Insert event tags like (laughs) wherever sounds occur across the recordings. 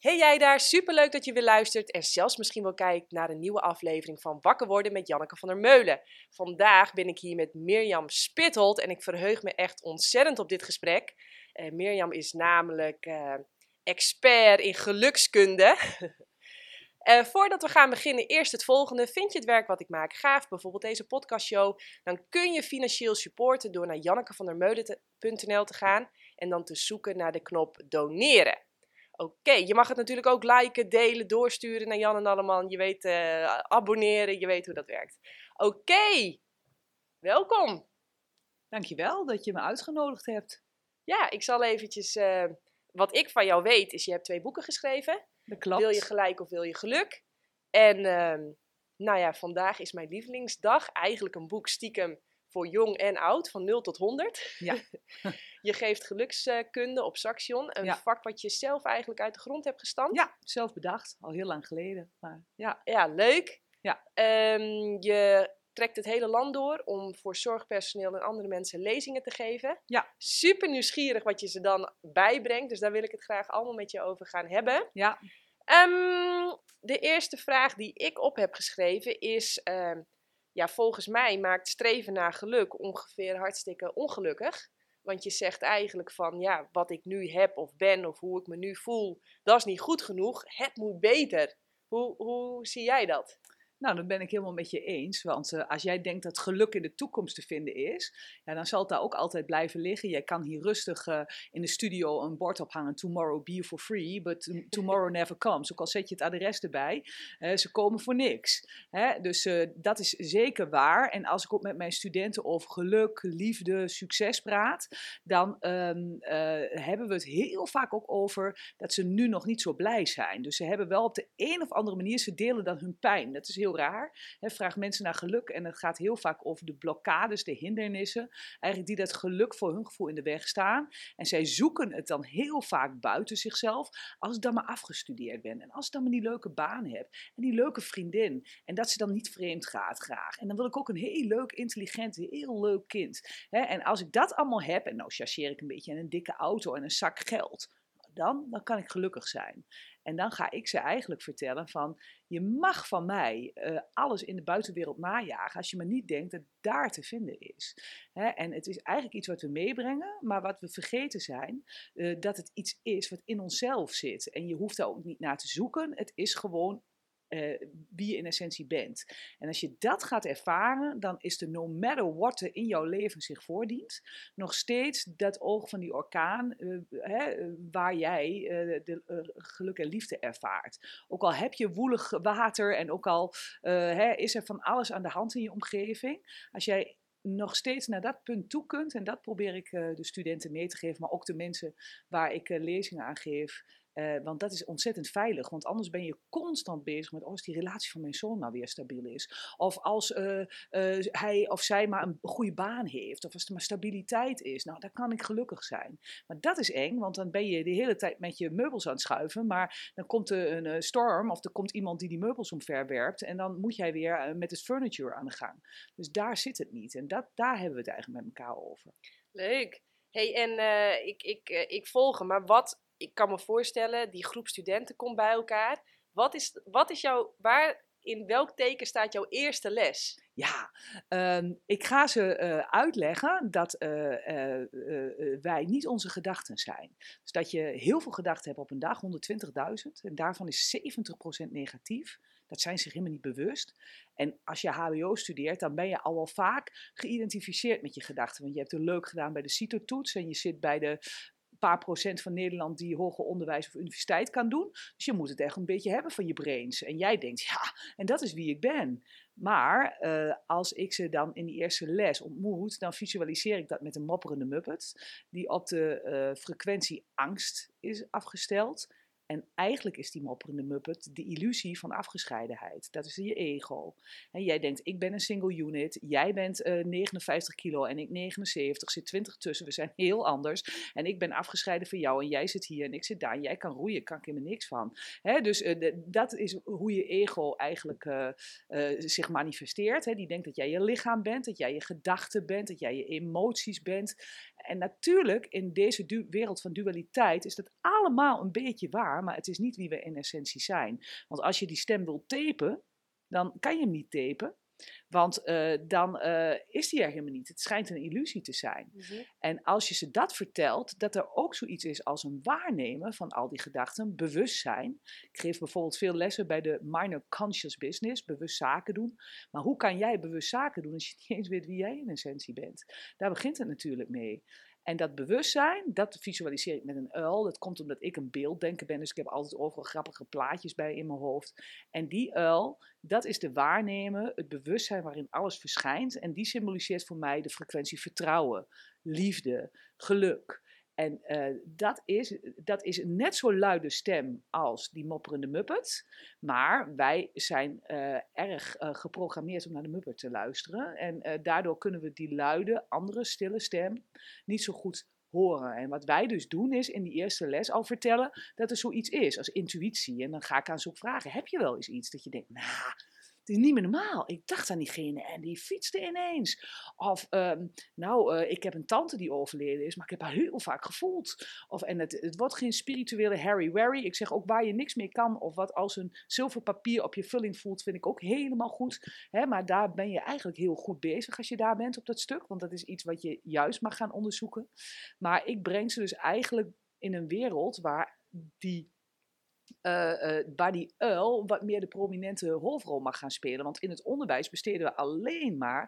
Hey jij daar, superleuk dat je weer luistert en zelfs misschien wel kijkt naar een nieuwe aflevering van Wakker worden met Janneke van der Meulen. Vandaag ben ik hier met Mirjam Spithold en ik verheug me echt ontzettend op dit gesprek. Uh, Mirjam is namelijk uh, expert in gelukskunde. Uh, (laughs) voordat we gaan beginnen, eerst het volgende. Vind je het werk wat ik maak gaaf, bijvoorbeeld deze podcastshow, dan kun je financieel supporten door naar jannekevandermeulen.nl te gaan en dan te zoeken naar de knop doneren. Oké, je mag het natuurlijk ook liken, delen, doorsturen naar Jan en Alleman. Je weet, uh, abonneren, je weet hoe dat werkt. Oké, welkom. Dankjewel dat je me uitgenodigd hebt. Ja, ik zal eventjes... Uh, wat ik van jou weet, is je hebt twee boeken geschreven. Dat klopt. Wil je gelijk of wil je geluk? En uh, nou ja, vandaag is mijn lievelingsdag. Eigenlijk een boek stiekem voor jong en oud, van 0 tot 100. Ja. (laughs) je geeft gelukskunde op Saxion, een vak wat je zelf eigenlijk uit de grond hebt gestampt. Ja, zelf bedacht, al heel lang geleden. Maar ja. ja, leuk. Ja. Um, je trekt het hele land door om voor zorgpersoneel en andere mensen lezingen te geven. Ja. Super nieuwsgierig wat je ze dan bijbrengt, dus daar wil ik het graag allemaal met je over gaan hebben. Ja. Um, de eerste vraag die ik op heb geschreven is... Um, ja, volgens mij maakt streven naar geluk ongeveer hartstikke ongelukkig. Want je zegt eigenlijk van, ja, wat ik nu heb of ben of hoe ik me nu voel, dat is niet goed genoeg. Het moet beter. Hoe, hoe zie jij dat? Nou, dat ben ik helemaal met je eens. Want uh, als jij denkt dat geluk in de toekomst te vinden is, ja, dan zal het daar ook altijd blijven liggen. Jij kan hier rustig uh, in de studio een bord ophangen: Tomorrow be for free, but (laughs) tomorrow never comes. Ook al zet je het adres erbij, uh, ze komen voor niks. Hè? Dus dat is zeker waar. En als ik ook met mijn studenten over geluk, liefde, succes praat, dan um, hebben we het heel vaak ook over dat ze nu nog niet zo blij zijn. Dus ze hebben wel op de een of andere manier, ze delen dan hun pijn. Dat is heel raar. Vraag mensen naar geluk en het gaat heel vaak over de blokkades, de hindernissen, eigenlijk die dat geluk voor hun gevoel in de weg staan. En zij zoeken het dan heel vaak buiten zichzelf. Als ik dan maar afgestudeerd ben en als ik dan maar die leuke baan heb en die leuke vriendin en dat ze dan niet vreemd gaat graag. En dan wil ik ook een heel leuk, intelligent, heel leuk kind. en als ik dat allemaal heb, en nou chargeer ik een beetje in een dikke auto en een zak geld, dan, dan kan ik gelukkig zijn. En dan ga ik ze eigenlijk vertellen van, je mag van mij uh, alles in de buitenwereld najagen als je maar niet denkt dat daar te vinden is. Hè? En het is eigenlijk iets wat we meebrengen, maar wat we vergeten zijn, uh, dat het iets is wat in onszelf zit. En je hoeft daar ook niet naar te zoeken, het is gewoon uh, wie je in essentie bent. En als je dat gaat ervaren, dan is er no matter what er in jouw leven zich voordient, nog steeds dat oog van die orkaan uh, hè, waar jij uh, de geluk en liefde ervaart. Ook al heb je woelig water en ook al hè, is er van alles aan de hand in je omgeving, als jij nog steeds naar dat punt toe kunt, en dat probeer ik de studenten mee te geven, maar ook de mensen waar ik lezingen aan geef, uh, want dat is ontzettend veilig. Want anders ben je constant bezig met: oh, als die relatie van mijn zoon nou weer stabiel is. Of als uh, uh, hij of zij maar een goede baan heeft. Of als er maar stabiliteit is. Nou, dan kan ik gelukkig zijn. Maar dat is eng, want dan ben je de hele tijd met je meubels aan het schuiven. Maar dan komt er een storm of er komt iemand die die meubels omverwerpt. En dan moet jij weer met het furniture aan de gang. Dus daar zit het niet. En dat, daar hebben we het eigenlijk met elkaar over. Leuk. hey, en ik, ik, ik volg hem, maar wat ik kan me voorstellen, die groep studenten komt bij elkaar. Wat is, wat is jouw, waar, in welk teken staat jouw eerste les? Ja, um, ik ga ze uh, uitleggen dat uh, uh, wij niet onze gedachten zijn. Dus dat je heel veel gedachten hebt op een dag, 120.000, en daarvan is 70% negatief. Dat zijn zich helemaal niet bewust. En als je HBO studeert, dan ben je al wel vaak geïdentificeerd met je gedachten. Want je hebt het leuk gedaan bij de CITO-toets en je zit bij de paar procent van Nederland die hoger onderwijs of universiteit kan doen. Dus je moet het echt een beetje hebben van je brains. En jij denkt, ja, en dat is wie ik ben. Maar uh, als ik ze dan in die eerste les ontmoet, dan visualiseer ik dat met een mopperende muppet, die op de uh, frequentie angst is afgesteld. En eigenlijk is die mopperende muppet de illusie van afgescheidenheid. Dat is je ego. En jij denkt, ik ben een single unit, jij bent uh, eh, 59 kilo en ik 79, zit 20 tussen, we zijn heel anders. En ik ben afgescheiden van jou en jij zit hier en ik zit daar. En jij kan roeien, kan ik helemaal niks van. Hè, dus de, dat is hoe je ego eigenlijk uh, zich manifesteert. Hè. Die denkt dat jij je lichaam bent, dat jij je gedachten bent, dat jij je emoties bent. En natuurlijk, in deze wereld van dualiteit is dat allemaal een beetje waar, maar het is niet wie we in essentie zijn. Want als je die stem wil tapen, dan kan je hem niet tapen. Want uh, dan uh, is die er helemaal niet. Het schijnt een illusie te zijn. Mm -hmm. En als je ze dat vertelt, dat er ook zoiets is als een waarnemen van al die gedachten, bewustzijn. Ik geef bijvoorbeeld veel lessen bij de Minor Conscious Business, bewust zaken doen. Maar hoe kan jij bewust zaken doen als je niet eens weet wie jij in essentie bent? Daar begint het natuurlijk mee. En dat bewustzijn, dat visualiseer ik met een uil. Dat komt omdat ik een beelddenker ben, dus ik heb altijd overal grappige plaatjes bij in mijn hoofd. En die uil, dat is de waarnemen, het bewustzijn waarin alles verschijnt. En die symboliseert voor mij de frequentie vertrouwen, liefde, geluk. En uh, dat, is, dat is een net zo luide stem als die mopperende Muppet. Maar wij zijn uh, erg uh, geprogrammeerd om naar de Muppet te luisteren. En daardoor kunnen we die luide, andere stille stem niet zo goed horen. En wat wij dus doen is in die eerste les al vertellen dat er zoiets is als intuïtie. En dan ga ik aan zoek vragen, heb je wel eens iets dat je denkt, nou... het is niet meer normaal. Ik dacht aan diegene en die fietste ineens. Of, um, nou, uh, ik heb een tante die overleden is, maar ik heb haar heel vaak gevoeld. Of, en het, het wordt geen spirituele Harry Wary. Ik zeg ook waar je niks meer kan, of wat als een zilver papier op je vulling voelt, vind ik ook helemaal goed. Hè, maar daar ben je eigenlijk heel goed bezig als je daar bent op dat stuk, want dat is iets wat je juist mag gaan onderzoeken. Maar ik breng ze dus eigenlijk in een wereld waar die uh, uh, waar die uil wat meer de prominente hoofdrol mag gaan spelen. Want in het onderwijs besteden we alleen maar,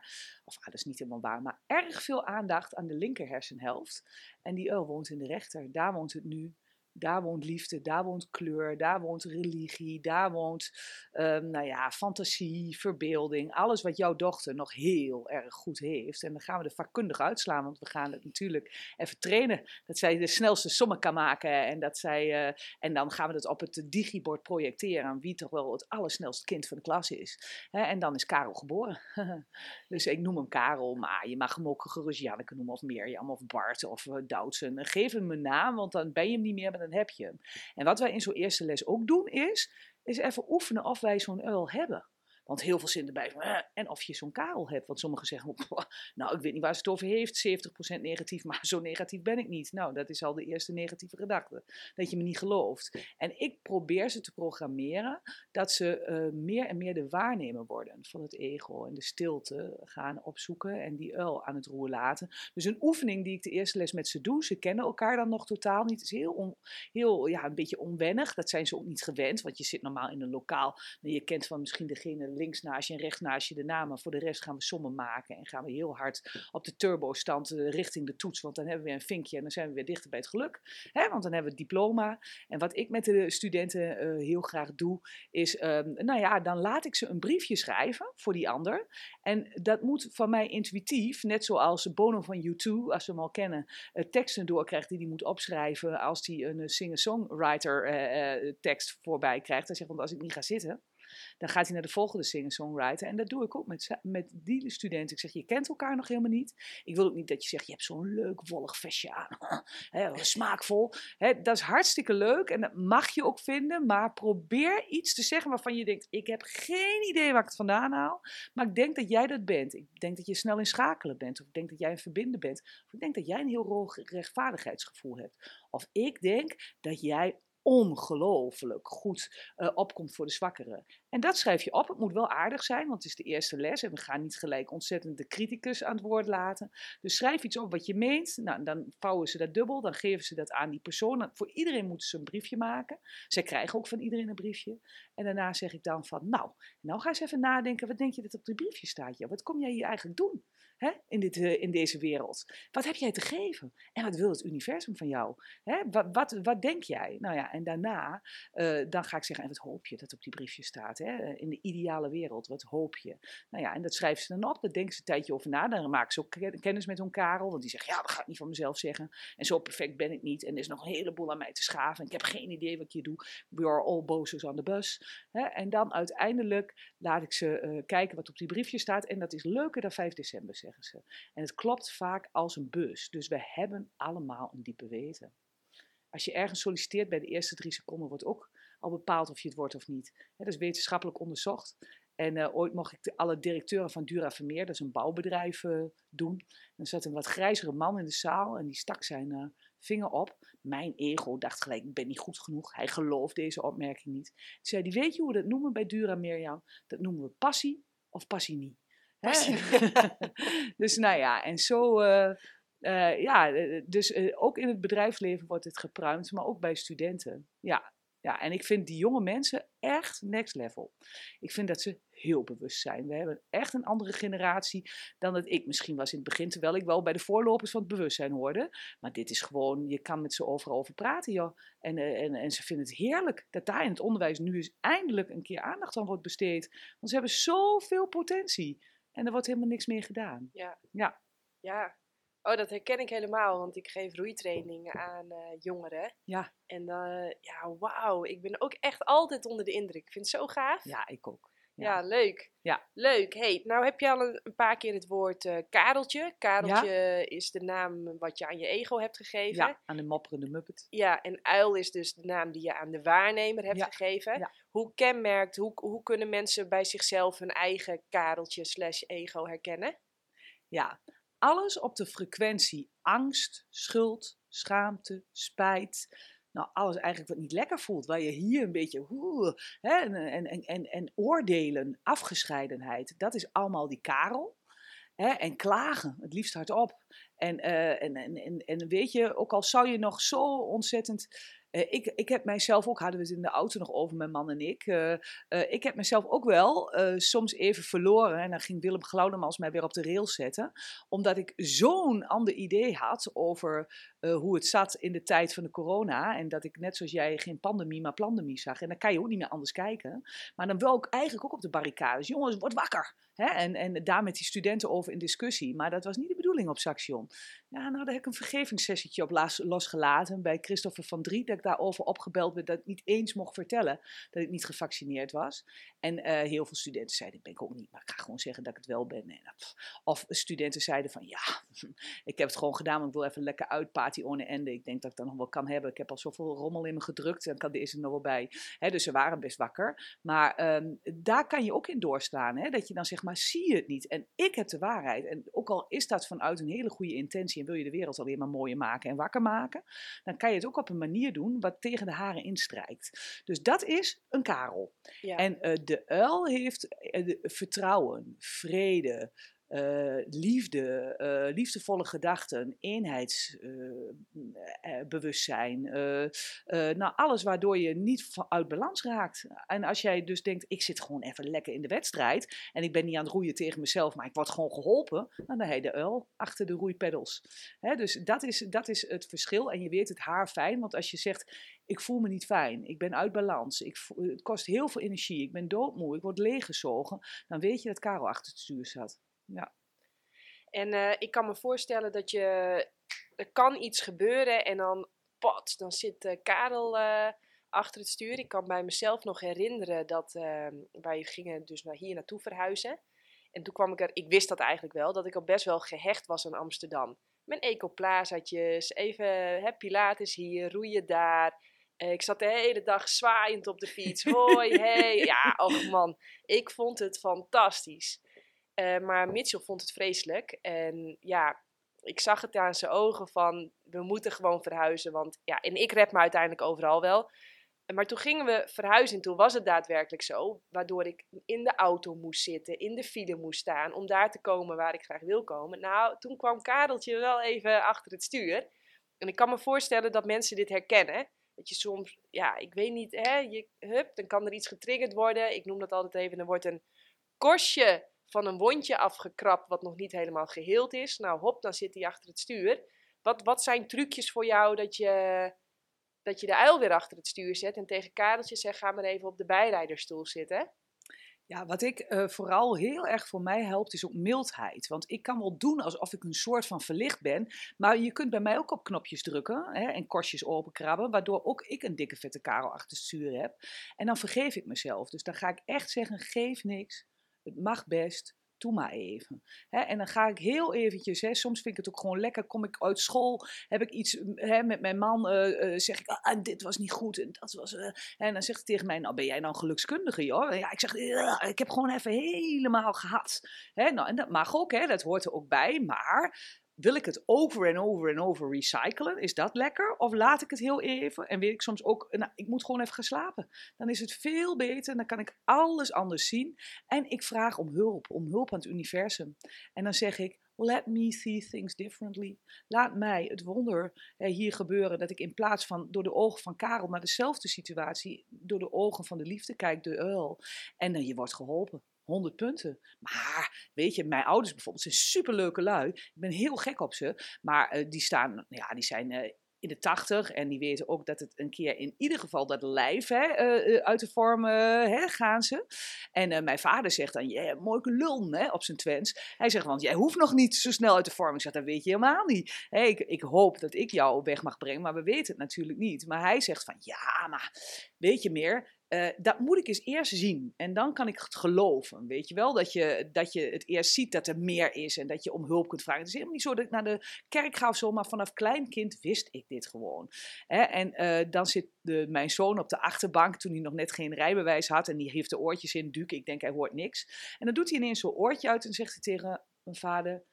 of ah, dat is niet helemaal waar, maar erg veel aandacht aan de linker hersenhelft. En die uil woont in de rechter. Daar woont het nu daar woont liefde, daar woont kleur, daar woont religie, daar woont um, nou ja, fantasie, verbeelding. Alles wat jouw dochter nog heel erg goed heeft. En dan gaan we er vakkundig uitslaan, want we gaan het natuurlijk even trainen. Dat zij de snelste sommen kan maken. En, dat zij, uh, en dan gaan we het op het digibord projecteren aan wie toch wel het allersnelste kind van de klas is. En dan is Karel geboren. (laughs) dus ik noem hem Karel, maar je mag hem ook gerust Janneke noemen of Mirjam of Bart of uh, Doutsen. Geef hem een naam, want dan ben je hem niet meer dan heb je hem. En wat wij in zo'n eerste les ook doen is, is even oefenen of wij zo'n uil hebben. Want heel veel zin erbij eh, en of je zo'n karel hebt. Want sommigen zeggen, (laughs) nou, ik weet niet waar ze het over heeft, 70% negatief, (laughs) maar zo negatief ben ik niet. Nou, dat is al de eerste negatieve gedachte, dat je me niet gelooft. En ik probeer ze te programmeren dat ze uh, meer en meer de waarnemer worden van het ego en de stilte gaan opzoeken en die uil aan het roer laten. Dus een oefening die ik de eerste les met ze doe, ze kennen elkaar dan nog totaal niet, het is heel, on, heel ja, een beetje onwennig, dat zijn ze ook niet gewend, want je zit normaal in een lokaal en je kent van misschien degene links naast je en rechts naast je de namen. Voor de rest gaan we sommen maken en gaan we heel hard op de turbo-stand uh, richting de toets. Want dan hebben we weer een vinkje en dan zijn we weer dichter bij het geluk. Hè? Want dan hebben we het diploma. En wat ik met de studenten uh, heel graag doe, is, um, nou ja, dan laat ik ze een briefje schrijven voor die ander. En dat moet van mij intuïtief, net zoals Bono van U2, als we hem al kennen, uh, teksten doorkrijgt die hij moet opschrijven als hij een singer-songwriter tekst voorbij krijgt. Dan zegt, want als ik niet ga zitten, dan gaat hij naar de volgende singer-songwriter. En dat doe ik ook met, met die studenten. Ik zeg, je kent elkaar nog helemaal niet. Ik wil ook niet dat je zegt, je hebt zo'n leuk wollig vestje aan. (laughs) Smaakvol. Dat is hartstikke leuk en dat mag je ook vinden. Maar probeer iets te zeggen waarvan je denkt, ik heb geen idee waar ik het vandaan haal. Maar ik denk dat jij dat bent. Ik denk dat je snel in schakelen bent. Of ik denk dat jij een verbinden bent. Of ik denk dat jij een heel rechtvaardigheidsgevoel hebt. Of ik denk dat jij ongelooflijk goed uh, opkomt voor de zwakkeren. En dat schrijf je op. Het moet wel aardig zijn, want het is de eerste les en we gaan niet gelijk ontzettend de criticus aan het woord laten. Dus schrijf iets op wat je meent. Nou, dan vouwen ze dat dubbel, dan geven ze dat aan die persoon. Voor iedereen moeten ze een briefje maken. Zij krijgen ook van iedereen een briefje. En daarna zeg ik dan van, nou, nou ga eens even nadenken, wat denk je dat op het briefje staat? Wat kom jij hier eigenlijk doen? In, dit, uh, in deze wereld. Wat heb jij te geven? En wat wil het universum van jou? Wat, wat, wat denk jij? Nou ja, en daarna, uh, dan ga ik zeggen, en wat hoop je dat op die briefje staat? Eh, in de ideale wereld, wat hoop je? Nou ja, en dat schrijven ze dan op, daar denken ze een tijdje over na. Dan maken ze ook kennis met hun Karel, want die zegt, ja, dat ga ik niet van mezelf zeggen. En zo perfect ben ik niet. En er is nog een heleboel aan mij te schaven. Ik heb geen idee wat ik hier doe. We are all bozos on the bus. Hè? En dan uiteindelijk laat ik ze uh, kijken wat op die briefje staat. En dat is leuker dan 5 december, zeggen ze. En het klopt vaak als een bus. Dus we hebben allemaal een diepe weten. Als je ergens solliciteert bij de eerste drie seconden wordt ook al bepaald of je het wordt of niet. dat is wetenschappelijk onderzocht. En eh, ooit mocht ik de, alle directeuren van Dura Vermeer, dat is een bouwbedrijf, uh, doen. En er zat een wat grijzere man in de zaal en die stak zijn uh, vinger op. Mijn ego dacht gelijk, ik ben niet goed genoeg. Hij gelooft deze opmerking niet. Toen zei hij, weet je hoe we dat noemen bij Dura Mirjam? Dat noemen we passie of passie niet. (laughs) dus nou ja, en zo... ja, dus ook in het bedrijfsleven wordt het gepruimd, maar ook bij studenten. Ja, ja, en ik vind die jonge mensen echt next level. Ik vind dat ze heel bewust zijn. We hebben echt een andere generatie dan dat ik misschien was in het begin, terwijl ik wel bij de voorlopers van het bewustzijn hoorde. Maar dit is gewoon, je kan met ze overal over praten, joh. En, eh, en, en ze vinden het heerlijk dat daar in het onderwijs nu eens eindelijk een keer aandacht aan wordt besteed. Want ze hebben zoveel potentie. En er wordt helemaal niks meer gedaan. Ja. Ja. Ja, Oh, dat herken ik helemaal, want ik geef roeitrainingen aan uh, jongeren. Ja. En dan, uh, ja, wauw, ik ben ook echt altijd onder de indruk. Ik vind het zo gaaf. Ja, ik ook. Ja, ja leuk. Ja. Leuk. Hey, nou heb je al een, een paar keer het woord uh, Kareltje. Kareltje is de naam wat je aan je ego hebt gegeven. Ja, aan de mopperende muppet. Ja, en uil is dus de naam die je aan de waarnemer hebt gegeven. Ja. Hoe kenmerkt, hoe, hoe kunnen mensen bij zichzelf hun eigen Kareltje slash ego herkennen? Ja, alles op de frequentie angst, schuld, schaamte, spijt. Nou, alles eigenlijk wat niet lekker voelt, waar je hier een beetje hè, en, en, en, en oordelen, afgescheidenheid, dat is allemaal die karel. Hè, en klagen, het liefst hardop. En, uh, en, en, en, en weet je, ook al zou je nog zo ontzettend ik, ik heb mijzelf ook, hadden we het in de auto nog over, mijn man en ik. Uh, uh, ik heb mezelf ook wel soms even verloren. En dan ging Willem Glaudemans mij weer op de rails zetten. Omdat ik zo'n ander idee had over hoe het zat in de tijd van de corona. En dat ik net zoals jij geen pandemie, maar pandemie zag. En dan kan je ook niet meer anders kijken. Maar dan wil ik eigenlijk ook op de barricades. Jongens, word wakker. Hè? En, en daar met die studenten over in discussie. Maar dat was niet de bedoeling op Saxion. Ja, nou, daar heb ik een vergevingssessietje op losgelaten bij Christopher van Drie. Dat ik daarover opgebeld werd dat ik niet eens mocht vertellen dat ik niet gevaccineerd was. En uh, heel veel studenten zeiden, ik ben ik ook niet, maar ik ga gewoon zeggen dat ik het wel ben. En, of studenten zeiden van, ja, (laughs) ik heb het gewoon gedaan, maar ik wil even lekker uitparty ohne ende. Ik denk dat ik dat nog wel kan hebben. Ik heb al zoveel rommel in me gedrukt en kan deze nog wel bij. Dus ze waren best wakker. Maar um, daar kan je ook in doorstaan. Hè? Dat je dan zeg maar, zie je het niet. En ik heb de waarheid. En ook al is dat vanuit een hele goede intentie en wil je de wereld alleen maar mooier maken en wakker maken, dan kan je het ook op een manier doen wat tegen de haren instrijkt. Dus dat is een karel. Ja. En uh, de uil heeft uh, vertrouwen, vrede, uh, liefde, uh, liefdevolle gedachten, eenheidsbewustzijn. Uh, nou, alles waardoor je niet uit balans raakt. En als jij dus denkt, ik zit gewoon even lekker in de wedstrijd en ik ben niet aan het roeien tegen mezelf, maar ik word gewoon geholpen, dan heb je de uil achter de roeipeddels. Hè, dus dat is, dat is het verschil. En je weet het haar fijn, want als je zegt, ik voel me niet fijn, ik ben uit balans, ik het kost heel veel energie, ik ben doodmoe, ik word leeggezogen, dan weet je dat Karel achter het stuur zat. Ja. En uh, ik kan me voorstellen dat je. Er kan iets gebeuren en dan. Pot, dan zit uh, Karel uh, achter het stuur. Ik kan bij mezelf nog herinneren dat ehm, wij gingen dus naar hier naartoe verhuizen. En toen kwam ik er, ik wist dat eigenlijk wel, dat ik al best wel gehecht was aan Amsterdam. Mijn ecoplazatjes, even hè, Pilates hier, roeien daar. ik zat de hele dag zwaaiend op de fiets. (laughs) Hoi, hey. Ja, och man, ik vond het fantastisch. Uh, maar Mitchell vond het vreselijk. En ja, ik zag het aan zijn ogen van, we moeten gewoon verhuizen. Want ja, en ik red me uiteindelijk overal wel. Maar toen gingen we verhuizen en toen was het daadwerkelijk zo. Waardoor ik in de auto moest zitten, in de file moest staan. Om daar te komen waar ik graag wil komen. Nou, toen kwam Kareltje wel even achter het stuur. En ik kan me voorstellen dat mensen dit herkennen. Dat je soms, ja, ik weet niet, hè, je, hup, dan kan er iets getriggerd worden. Ik noem dat altijd even, er wordt een korstje van een wondje afgekrapt wat nog niet helemaal geheeld is. Nou, hop, dan zit hij achter het stuur. Wat, wat zijn trucjes voor jou dat je, dat je de uil weer achter het stuur zet en tegen Kareltje zegt, ga maar even op de bijrijderstoel zitten? Ja, wat ik uh, vooral heel erg voor mij helpt, is ook mildheid. Want ik kan wel doen alsof ik een soort van verlicht ben. Maar je kunt bij mij ook op knopjes drukken hè, en korstjes openkrabben. Waardoor ook ik een dikke vette karel achter het stuur heb. En dan vergeef ik mezelf. Dus dan ga ik echt zeggen, geef niks. Het mag best. doe maar even. En dan ga ik heel eventjes, hè, soms vind ik het ook gewoon lekker, kom ik uit school, heb ik iets met mijn man, uh, zeg ik, ah, dit was niet goed en dat was... Uh, en dan zegt hij tegen mij, nou ben jij nou gelukskundige joh? Ja, ik zeg, ik heb gewoon even helemaal gehad. Nou, en dat mag ook, dat hoort er ook bij, maar wil ik het over en over en over recyclen? Is dat lekker? Of laat ik het heel even en weet ik soms ook, nou, ik moet gewoon even gaan slapen. Dan is het veel beter, dan kan ik alles anders zien. En ik vraag om hulp, om hulp aan het universum. En dan zeg ik, let me see things differently. Laat mij het wonder hier gebeuren dat ik in plaats van door de ogen van Karel naar dezelfde situatie, door de ogen van de liefde kijk, de uil. En dan je wordt geholpen. 100 punten. Maar weet je, mijn ouders bijvoorbeeld zijn superleuke lui. Ik ben heel gek op ze. Maar uh, die staan, ja, die zijn uh, in de 80 en die weten ook dat het een keer in ieder geval dat lijf hè, uh, uit de vorm hè, gaan ze. En mijn vader zegt dan, ja, mooi lul hè, op zijn twens. Hij zegt, want jij hoeft nog niet zo snel uit de vorm. Ik zeg, dat weet je helemaal niet. Ik, ik hoop dat ik jou weg mag brengen, maar we weten het natuurlijk niet. Maar hij zegt van, ja, maar weet je meer, uh, dat moet ik eens eerst zien. En dan kan ik het geloven. Weet je wel? Dat je, dat je het eerst ziet dat er meer is. En dat je om hulp kunt vragen. Het is helemaal niet zo dat ik naar de kerk ga of zo. Maar vanaf klein kind wist ik dit gewoon. Hè? En uh, dan zit de, mijn zoon op de achterbank. Toen hij nog net geen rijbewijs had. En die heeft de oortjes in. Duke. Ik denk hij hoort niks. En dan doet hij ineens zo'n oortje uit. En zegt hij tegen mijn vader.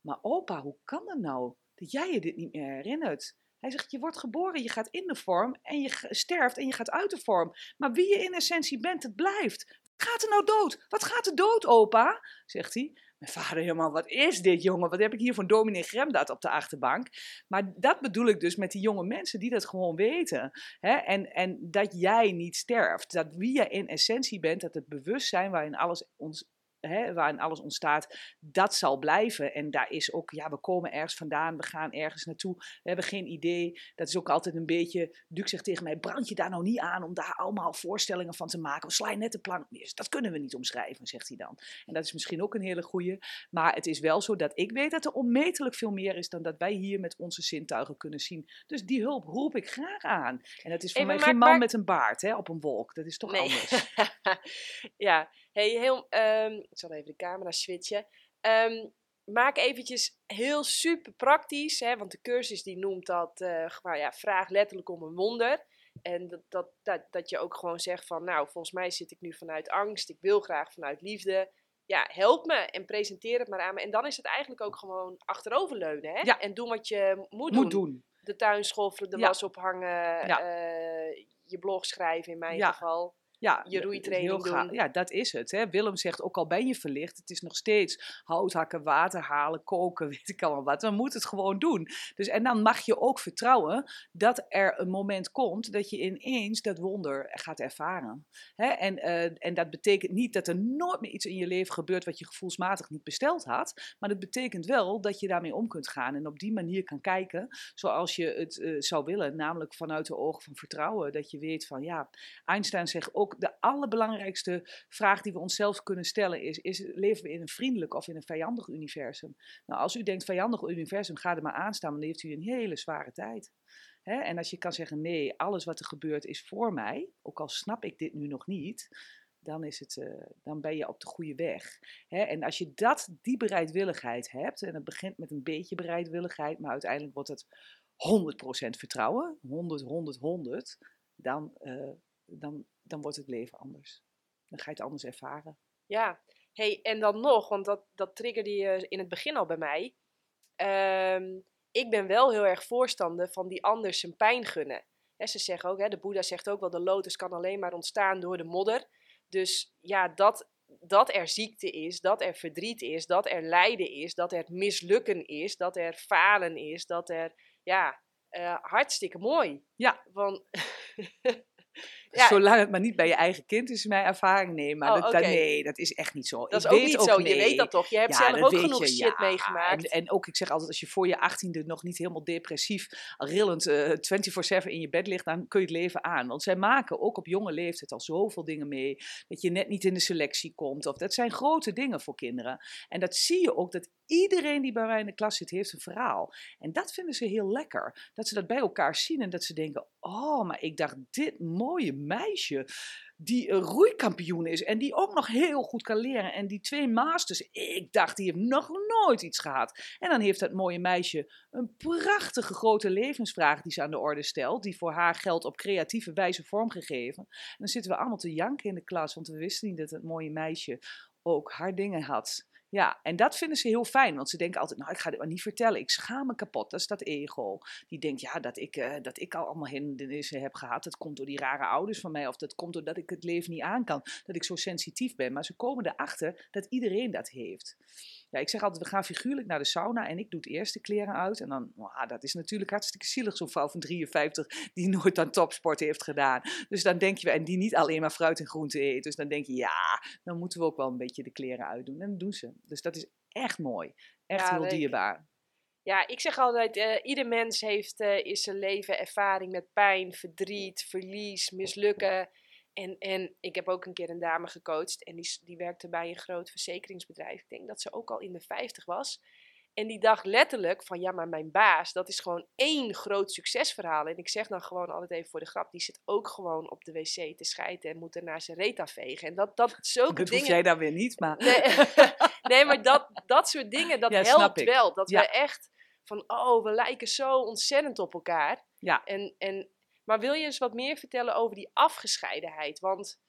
Maar opa, hoe kan dat nou? Dat jij je dit niet meer herinnert. Hij zegt, je wordt geboren, je gaat in de vorm en je sterft en je gaat uit de vorm. Maar wie je in essentie bent, het blijft. Wat gaat er nou dood? Wat gaat er dood, opa? Zegt hij. Mijn vader helemaal, wat is dit jongen? Wat heb ik hier van dominee Gremdaad op de achterbank? Maar dat bedoel ik dus met die jonge mensen die dat gewoon weten. Hè? En, en dat jij niet sterft. Dat wie je in essentie bent, dat het bewustzijn waarin alles ons hè, waarin alles ontstaat, dat zal blijven. En daar is ook, ja, we komen ergens vandaan, we gaan ergens naartoe, we hebben geen idee. Dat is ook altijd een beetje, Duke zegt tegen mij, brand je daar nou niet aan om daar allemaal voorstellingen van te maken. Of sla je net de plank neer. Dat kunnen we niet omschrijven, zegt hij dan. En dat is misschien ook een hele goeie. Maar het is wel zo dat ik weet dat er onmetelijk veel meer is dan dat wij hier met onze zintuigen kunnen zien. Dus die hulp roep ik graag aan. En dat is voor mij geen man met een baard hè, op een wolk. Dat is toch nee. anders. (laughs) ja, hey, heel, um, ik zal even de camera switchen. Um, maak eventjes heel super praktisch, hè, want de cursus die noemt dat, uh, maar ja, vraag letterlijk om een wonder. En dat, dat, dat, dat je ook gewoon zegt van, nou, volgens mij zit ik nu vanuit angst, ik wil graag vanuit liefde. Ja, help me en presenteer het maar aan me. En dan is het eigenlijk ook gewoon achteroverleunen, hè? Ja. En doen wat je moet, moet doen. De tuin schoffelen, de was ophangen, ja. uh, je blog schrijven in mijn geval ja, je roeitraining doen. Ja, dat is het. Hè. Willem zegt, ook al ben je verlicht, het is nog steeds hout hakken, water halen, koken, (laughs) weet ik allemaal wat. We moeten het gewoon doen. Dus, en dan mag je ook vertrouwen dat er een moment komt dat je ineens dat wonder gaat ervaren. Hè. En, uh, en dat betekent niet dat er nooit meer iets in je leven gebeurt wat je gevoelsmatig niet besteld had. Maar dat betekent wel dat je daarmee om kunt gaan en op die manier kan kijken zoals je het uh, zou willen. Namelijk vanuit de ogen van vertrouwen. Dat je weet van, ja, Einstein zegt ook de allerbelangrijkste vraag die we onszelf kunnen stellen is, is leven we in een vriendelijk of in een vijandig universum? Nou, als u denkt vijandig universum, ga er maar aan staan, dan heeft u een hele zware tijd. en als je kan zeggen, nee, alles wat er gebeurt is voor mij, ook al snap ik dit nu nog niet, dan, is het, uh, dan ben je op de goede weg. en als je dat, die bereidwilligheid hebt, en het begint met een beetje bereidwilligheid, maar uiteindelijk wordt het 100% vertrouwen, 100, 100, 100, dan, uh, dan dan wordt het leven anders. Dan ga je het anders ervaren. Ja, hey, en dan nog, want dat, dat triggerde je in het begin al bij mij. Ehm, ik ben wel heel erg voorstander van die anders zijn pijn gunnen. ze zeggen ook, hè, de Boeddha zegt ook wel, de lotus kan alleen maar ontstaan door de modder. Dus ja, dat, dat er ziekte is, dat er verdriet is, dat er lijden is, dat er mislukken is, dat er falen is, dat er, ja, uh, hartstikke mooi. Ja. Want (laughs) Ja. Zolang het maar niet bij je eigen kind is, mijn ervaring. Nee, maar oh, dat, nee, dat is echt niet zo. Dat is ook niet zo. Je weet dat toch? Je hebt zelf ook genoeg je, shit meegemaakt. En, en, ook, ik zeg altijd, als je voor je achttiende nog niet helemaal depressief, rillend, uh, eh, 24-7 in je bed ligt, dan kun je het leven aan. Want zij maken ook op jonge leeftijd al zoveel dingen mee. Dat je net niet in de selectie komt. Of dat zijn grote dingen voor kinderen. En dat zie je ook, dat iedereen die bij mij in de klas zit, heeft een verhaal. En dat vinden ze heel lekker. Dat ze dat bij elkaar zien en dat ze denken, oh, maar ik dacht dit mooie meisje die een roeikampioen is en die ook nog heel goed kan leren. En die twee masters, ik dacht, die heeft nog nooit iets gehad. En dan heeft dat mooie meisje een prachtige grote levensvraag die ze aan de orde stelt, die voor haar geldt op creatieve wijze vormgegeven. En dan zitten we allemaal te janken in de klas, want we wisten niet dat het mooie meisje ook haar dingen had. Ja, en dat vinden ze heel fijn, want ze denken altijd, nou, ik ga dit maar niet vertellen. Ik schaam me kapot. Dat is dat ego. Die denkt, ja, dat ik, uh, dat ik al allemaal hindernissen heb gehad. Dat komt door die rare ouders van mij. Of dat komt doordat ik het leven niet aan kan. Dat ik zo sensitief ben. Maar ze komen erachter dat iedereen dat heeft. Ja, ik zeg altijd, we gaan figuurlijk naar de sauna en ik doe het eerst de kleren uit. En dan, wow, dat is natuurlijk hartstikke zielig, zo'n vrouw van 53 die nooit aan topsport heeft gedaan. Dus dan denk je, en die niet alleen maar fruit en groente eet. Dus dan denk je, ja, dan moeten we ook wel een beetje de kleren uitdoen. En dat doen ze. Dus dat is echt mooi. Echt heel dierbaar. Ja, ik zeg altijd, uh, ieder mens heeft uh, in zijn leven ervaring met pijn, verdriet, verlies, mislukken. En, en ik heb ook een keer een dame gecoacht en die, die werkte bij een groot verzekeringsbedrijf. Ik denk dat ze ook al in de 50 was. En die dacht letterlijk van ja, maar mijn baas, dat is gewoon één groot succesverhaal. En ik zeg dan gewoon altijd even voor de grap, die zit ook gewoon op de wc te schijten en moet er naar zijn reet afvegen. En dat, dat (laughs) zulke dat dingen... hoef jij dan weer niet, maar... Nee, (laughs) nee maar dat, dat soort dingen, dat helpt wel. Dat ja. we echt van, oh, we lijken zo ontzettend op elkaar. Ja. En, en maar wil je eens wat meer vertellen over die afgescheidenheid? Want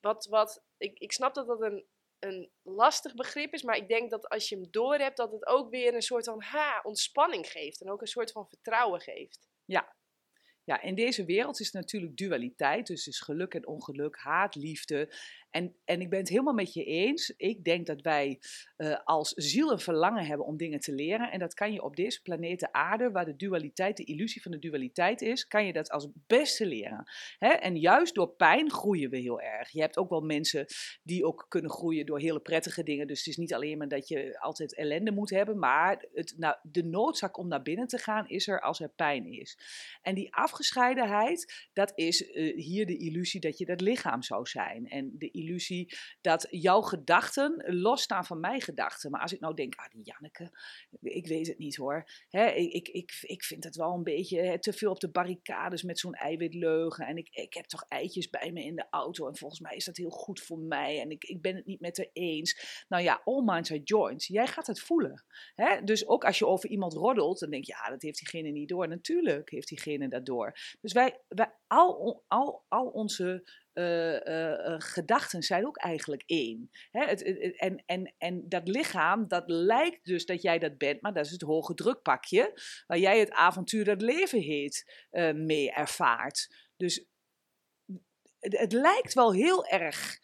wat, wat, ik, ik snap dat dat een, een lastig begrip is, maar ik denk dat als je hem doorhebt, dat het ook weer een soort van ha, ontspanning geeft en ook een soort van vertrouwen geeft. Ja. Ja, in deze wereld is natuurlijk dualiteit, dus is geluk en ongeluk, haat, liefde. En, en ik ben het helemaal met je eens. Ik denk dat wij uh, als ziel een verlangen hebben om dingen te leren. En dat kan je op deze planeet aarde, waar de dualiteit, de illusie van de dualiteit is, kan je dat als beste leren. Hè? En juist door pijn groeien we heel erg. Je hebt ook wel mensen die ook kunnen groeien door hele prettige dingen. Dus het is niet alleen maar dat je altijd ellende moet hebben, maar het, nou, de noodzaak om naar binnen te gaan is er als er pijn is. En die afgescheidenheid, dat is uh, hier de illusie dat je dat lichaam zou zijn. En de illusie dat jouw gedachten losstaan van mijn gedachten. Maar als ik nou denk, ah die Janneke, ik weet het niet hoor. Hè, ik, ik, ik vind het wel een beetje hè, te veel op de barricades met zo'n eiwitleugen. En ik, ik heb toch eitjes bij me in de auto en volgens mij is dat heel goed voor mij. En ik, ik ben het niet met haar eens. Nou ja, all minds are joints. Jij gaat het voelen. Hè? Dus ook als je over iemand roddelt, dan denk je, ja, dat heeft diegene niet door. Natuurlijk heeft diegene dat door. Dus wij, wij al, al, al onze gedachten zijn ook eigenlijk één. Hè? Het, en, en, en dat lichaam, dat lijkt dus dat jij dat bent, maar dat is het hoge drukpakje waar jij het avontuur dat leven heet mee ervaart. Dus het, lijkt wel heel erg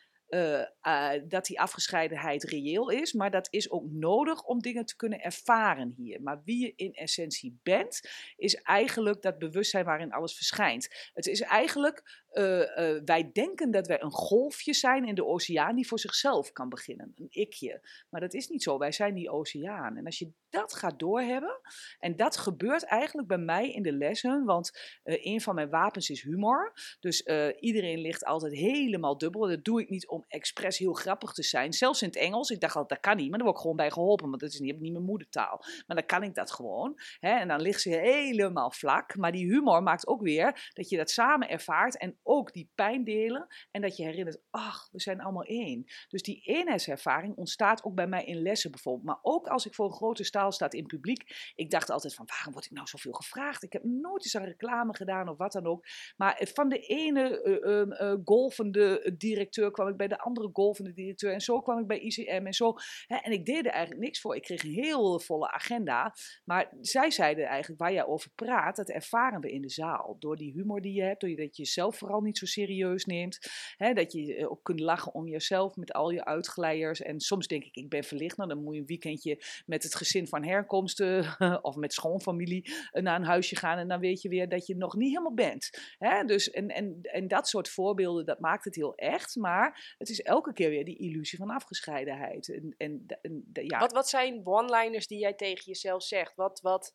dat die afgescheidenheid reëel is, maar dat is ook nodig om dingen te kunnen ervaren hier. Maar wie je in essentie bent, is eigenlijk dat bewustzijn waarin alles verschijnt. Het is eigenlijk, uh, wij denken dat wij een golfje zijn in de oceaan die voor zichzelf kan beginnen, een ikje. Maar dat is niet zo, wij zijn die oceaan. En als je dat gaat doorhebben, en dat gebeurt eigenlijk bij mij in de lessen, want een van mijn wapens is humor. Dus iedereen ligt altijd helemaal dubbel. Dat doe ik niet om expres heel grappig te zijn. Zelfs in het Engels. Ik dacht altijd, dat kan niet. Maar daar word ik gewoon bij geholpen. Want dat is niet, niet mijn moedertaal. Maar dan kan ik dat gewoon. Hè? En dan ligt ze helemaal vlak. Maar die humor maakt ook weer dat je dat samen ervaart. En ook die pijn delen. En dat je herinnert, ach, we zijn allemaal één. Dus die eenheidservaring ontstaat ook bij mij in lessen bijvoorbeeld. Maar ook als ik voor een grote staal sta in publiek. Ik dacht altijd van, waarom word ik nou zoveel gevraagd? Ik heb nooit eens aan reclame gedaan of wat dan ook. Maar van de ene uh, golvende directeur kwam ik bij de andere golvende directeur. En zo kwam ik bij ICM en zo. Hè, en ik deed er eigenlijk niks voor. Ik kreeg een heel volle agenda. Maar zij zeiden eigenlijk, waar jij over praat, dat ervaren we in de zaal. Door die humor die je hebt, door dat je jezelf vooral niet zo serieus neemt. Hè, dat je eh, ook kunt lachen om jezelf met al je uitglijers. En soms denk ik, ik ben verlicht. Nou, dan moet je een weekendje met het gezin van herkomsten (laughs) of met schoonfamilie eh, naar een huisje gaan. En dan weet je weer dat je nog niet helemaal bent. Hè? Dus, en, en, en dat soort voorbeelden, dat maakt het heel echt. Maar het is elke keer weer die illusie van afgescheidenheid. En, en, en ja. wat, wat zijn one-liners die jij tegen jezelf zegt? Wat, wat,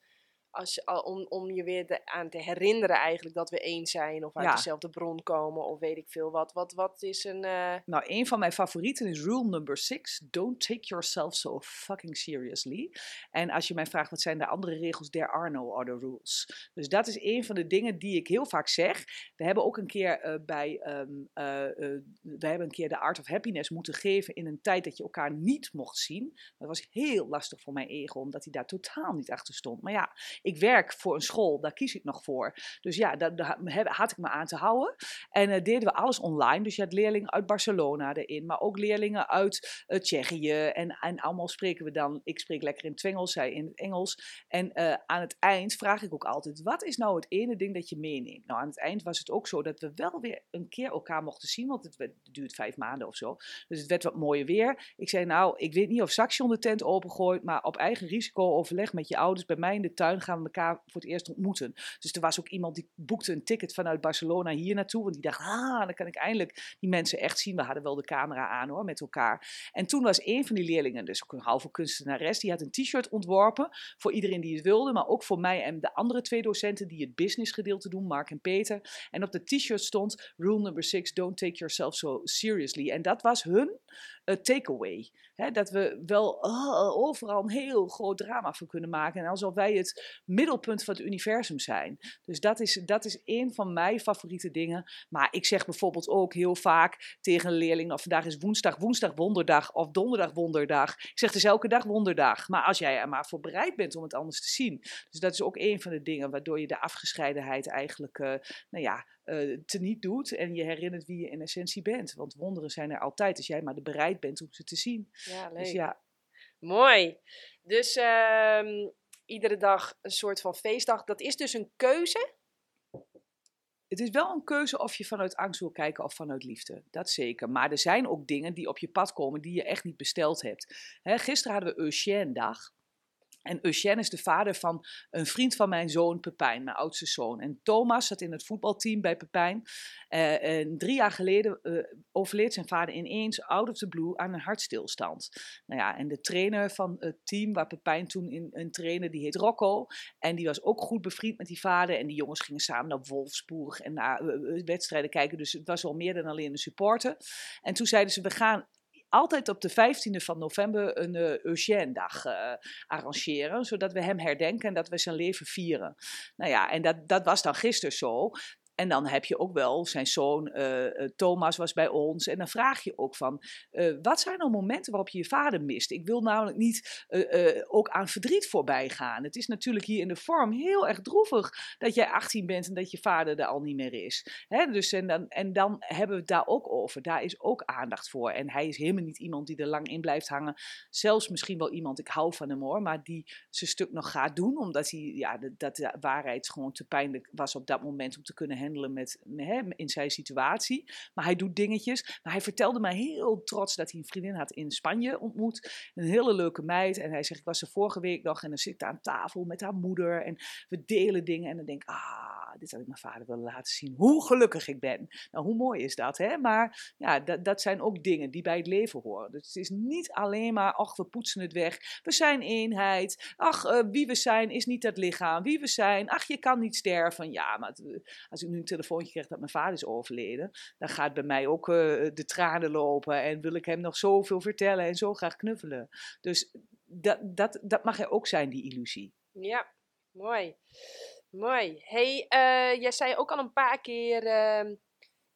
als, al- om, om je weer de- aan te herinneren eigenlijk dat we één zijn of uit Ja. dezelfde bron komen of weet ik veel wat. Wat, wat is een... eh, Nou, een van mijn favorieten is rule number six. Don't take yourself so fucking seriously. En als je mij vraagt wat zijn de andere regels, there are no other rules. Dus dat is een van de dingen die ik heel vaak zeg. We hebben ook een keer eh, bij, ehm, eh, eh, we hebben een keer de Art of Happiness moeten geven in een tijd dat je elkaar niet mocht zien. Dat was heel lastig voor mijn ego, omdat hij daar totaal niet achter stond. Maar ja, ik werk voor een school, daar kies ik nog voor. Dus ja, daar, daar had ik me aan te houden. En eh, deden we alles online. Dus je had leerlingen uit Barcelona erin, maar ook leerlingen uit eh, Tsjechië. En, en allemaal spreken we dan, ik spreek lekker in het zij in het Engels. En eh, aan het eind vraag ik ook altijd, wat is nou het ene ding dat je meeneemt? Nou, aan het eind was het ook zo dat we wel weer een keer elkaar mochten zien, want het, het duurt vijf maanden of zo. Dus het werd wat mooier weer. Ik zei, nou, ik weet niet of Saxion de tent opengooit, maar op eigen risico overleg met je ouders. Bij mij in de tuin gaan we elkaar voor het eerst ontmoeten. Dus er was ook iemand die boekte een ticket vanuit Barcelona hier naartoe. Want die dacht, ah, dan kan ik eindelijk die mensen echt zien. We hadden wel de camera aan hoor, met elkaar. En toen was een van die leerlingen, dus een halve kunstenares, die had een t-shirt ontworpen voor iedereen die het wilde. Maar ook voor mij en de andere twee docenten die het businessgedeelte doen, Mark en Peter. En op de t-shirt stond, rule number six, don't take yourself so seriously. En dat was hun eh, takeaway. Dat we wel ah, overal een heel groot drama voor kunnen maken. En alsof wij het middelpunt van het universum zijn. Dus dat is, dat is een van mijn favoriete dingen. Maar ik zeg bijvoorbeeld ook heel vaak tegen een leerling: of vandaag is woensdag, woensdag wonderdag of donderdag wonderdag. Ik zeg dus elke dag wonderdag. Maar als jij er maar voor bereid bent om het anders te zien. Dus dat is ook een van de dingen waardoor je de afgescheidenheid eigenlijk, eh, nou ja, eh teniet doet. En je herinnert wie je in essentie bent. Want wonderen zijn er altijd als jij maar bereid bent om ze te zien. ja, leuk. Dus ja, Mooi. Dus ehm, iedere dag een soort van feestdag. Dat is dus een keuze. Het is wel een keuze of je vanuit angst wil kijken of vanuit liefde. Dat zeker. Maar er zijn ook dingen die op je pad komen die je echt niet besteld hebt. Hè, gisteren hadden we Eugène-dag. En Eugène is de vader van een vriend van mijn zoon Pepijn, mijn oudste zoon. En Thomas zat in het voetbalteam bij Pepijn. Eh, en drie jaar geleden eh, overleed zijn vader ineens out of the blue aan een hartstilstand. Nou ja, en de trainer van het team waar Pepijn toen in, in trainde, die heet Rocco. En die was ook goed bevriend met die vader. En die jongens gingen samen naar Wolfsburg en naar eh, wedstrijden kijken. Dus het was wel meer dan alleen een supporter. En toen zeiden ze, we gaan altijd op de 15e van november een eh Eugène-dag eh, arrangeren. Zodat we hem herdenken en dat we zijn leven vieren. Nou ja, en dat, dat was dan gisteren zo. En dan heb je ook wel, zijn zoon eh, eh, Thomas was bij ons. En dan vraag je ook van, eh, wat zijn nou momenten waarop je je vader mist? Ik wil namelijk niet ook aan verdriet voorbij gaan. Het is natuurlijk hier in de vorm heel erg droevig dat jij 18 bent en dat je vader er al niet meer is. Hè? Dus en, dan, en dan hebben we het daar ook over. Daar is ook aandacht voor. En hij is helemaal niet iemand die er lang in blijft hangen. Zelfs misschien wel iemand, ik hou van hem hoor, maar die zijn stuk nog gaat doen. Omdat hij, ja, dat, dat de waarheid gewoon te pijnlijk was op dat moment om te kunnen met, hem in zijn situatie. Maar hij doet dingetjes. Maar hij vertelde mij heel trots dat hij een vriendin had in Spanje ontmoet. Een hele leuke meid. En hij zegt, ik was er vorige week nog en dan zit aan tafel met haar moeder. En we delen dingen. En dan denk ik, ah, dit had ik mijn vader willen laten zien. Hoe gelukkig ik ben. Nou, hoe mooi is dat, hè? Maar ja, dat, dat zijn ook dingen die bij het leven horen. Dus het is niet alleen maar, ach, we poetsen het weg. We zijn eenheid. Ach, eh, wie we zijn is niet het lichaam. Wie we zijn, ach, je kan niet sterven. Ja, maar het- als ik nu een telefoontje krijg dat mijn vader is overleden, dan gaat bij mij ook eh, de tranen lopen. En wil ik hem nog zoveel vertellen en zo graag knuffelen. Dus dat, dat, dat mag er ook zijn, die illusie. Ja, mooi. Mooi. hey, eh, jij zei ook al een paar keer, ehm,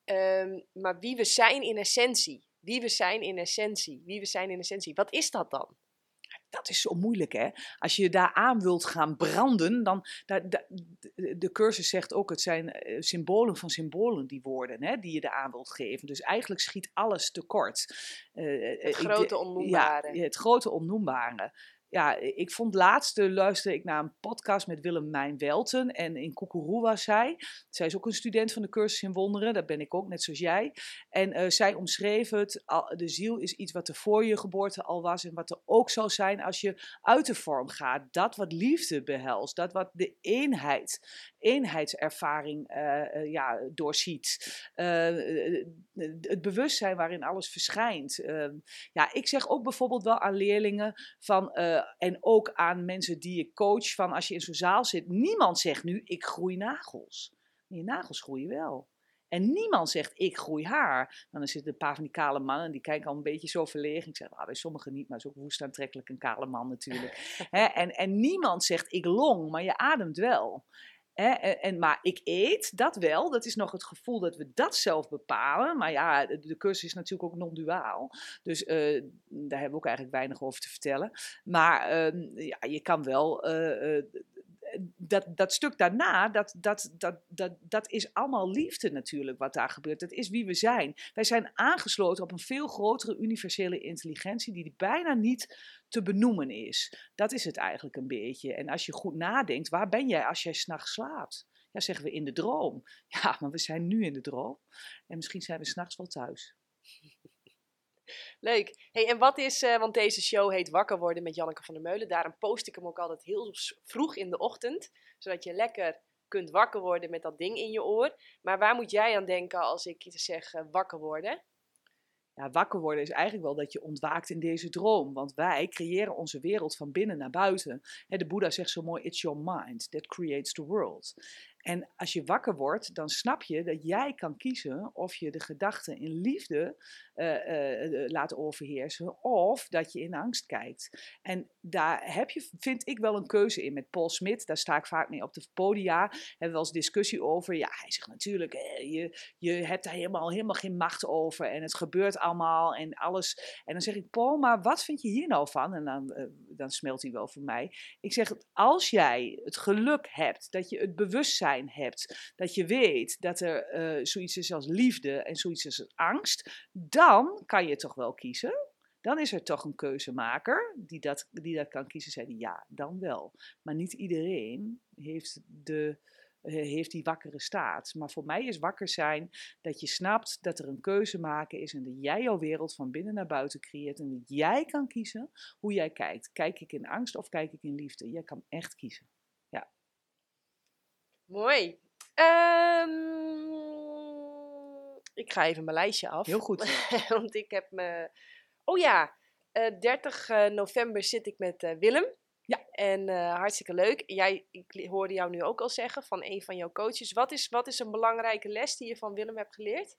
ehm, maar wie we zijn in essentie. Wie we zijn in essentie. Wie we zijn in essentie. Wat is dat dan? Dat is zo moeilijk, hè? Als je daar aan wilt gaan branden, dan. da- da- de- cursus zegt ook: het zijn eh, symbolen van symbolen, die woorden, hè, die je eraan wilt geven. Dus eigenlijk schiet alles tekort. Eh, eh, Het grote onnoembare. Ja, het grote onnoembare. Ja, ik vond laatst eh, luisterde ik naar een podcast met Willemijn Welten. En in Koekeroe was zij. Zij is ook een student van de cursus in wonderen. Dat ben ik ook, net zoals jij. En eh, zij omschreef het, de ziel is iets wat er voor je geboorte al was. En wat er ook zal zijn als je uit de vorm gaat. Dat wat liefde behelst. Dat wat de eenheid, eenheidservaring eh, eh, ja, doorziet. Het bewustzijn waarin alles verschijnt. Eh, ja, ik zeg ook bijvoorbeeld wel aan leerlingen van... en ook aan mensen die ik coach van als je in zo'n zaal zit. Niemand zegt nu ik groei nagels. Je nagels groeien wel. En niemand zegt, ik groei haar. Dan zitten een paar van die kale mannen, die kijken al een beetje zo verlegen. Ik zeg, ah, bij sommigen niet, maar het is ook woest aantrekkelijk, een kale man natuurlijk. (laughs) en, en niemand zegt, ik long, maar je ademt wel. En, maar ik eet, dat wel. Dat is nog het gevoel dat we dat zelf bepalen. Maar ja, de, cursus is natuurlijk ook non-duaal. Dus uh, daar hebben we ook eigenlijk weinig over te vertellen. Maar uh, ja, je kan wel uh, dat, dat stuk daarna, dat, dat, dat, dat, dat is allemaal liefde natuurlijk wat daar gebeurt. Dat is wie we zijn. Wij zijn aangesloten op een veel grotere universele intelligentie die bijna niet te benoemen is. Dat is het eigenlijk een beetje. En als je goed nadenkt, waar ben jij als jij s'nachts slaapt? Ja, zeggen we in de droom. (laughs) Ja, maar we zijn nu in de droom. En misschien zijn we s'nachts wel thuis. Leuk. Hey, en wat is, uh, want deze show heet Wakker worden met Janneke van der Meulen. Daarom post ik hem ook altijd heel vroeg in de ochtend. Zodat je lekker kunt wakker worden met dat ding in je oor. Maar waar moet jij aan denken als ik zeg uh, wakker worden? Wakker worden is eigenlijk wel dat je ontwaakt in deze droom. Want wij creëren onze wereld van binnen naar buiten. de Boeddha zegt zo mooi: It's your mind that creates the world. En als je wakker wordt, dan snap je dat jij kan kiezen of je de gedachten in liefde uh, laat overheersen of dat je in angst kijkt. En daar heb je, vind ik wel een keuze in. Met Paul Smit, daar sta ik vaak mee op de podia, hebben we wel eens discussie over. Ja, hij zegt natuurlijk, je, je hebt daar helemaal, helemaal geen macht over en het gebeurt allemaal en alles. En dan zeg ik, Paul, maar wat vind je hier nou van? En dan, dan smelt hij wel voor mij. Ik zeg, als jij het geluk hebt dat je het bewustzijn hebt, dat je weet dat er zoiets is als liefde en zoiets als angst, dan kan je toch wel kiezen. Dan is er toch een keuzemaker die dat, die dat kan kiezen. Zei ja, dan wel. Maar niet iedereen heeft, de, eh, heeft die wakkere staat. Maar voor mij is wakker zijn dat je snapt dat er een keuze maken is en dat jij jouw wereld van binnen naar buiten creëert en dat jij kan kiezen hoe jij kijkt. Kijk ik in angst of kijk ik in liefde? Jij kan echt kiezen. Mooi. Um ik ga even mijn lijstje af. Heel goed. (laughs) Want ik heb me. Oh ja, uh, eh, 30 eh, november zit ik met uh, Willem. Ja. En hartstikke leuk. Jij, ik hoorde jou nu ook al zeggen van een van jouw coaches. Wat is, wat is een belangrijke les die je van Willem hebt geleerd?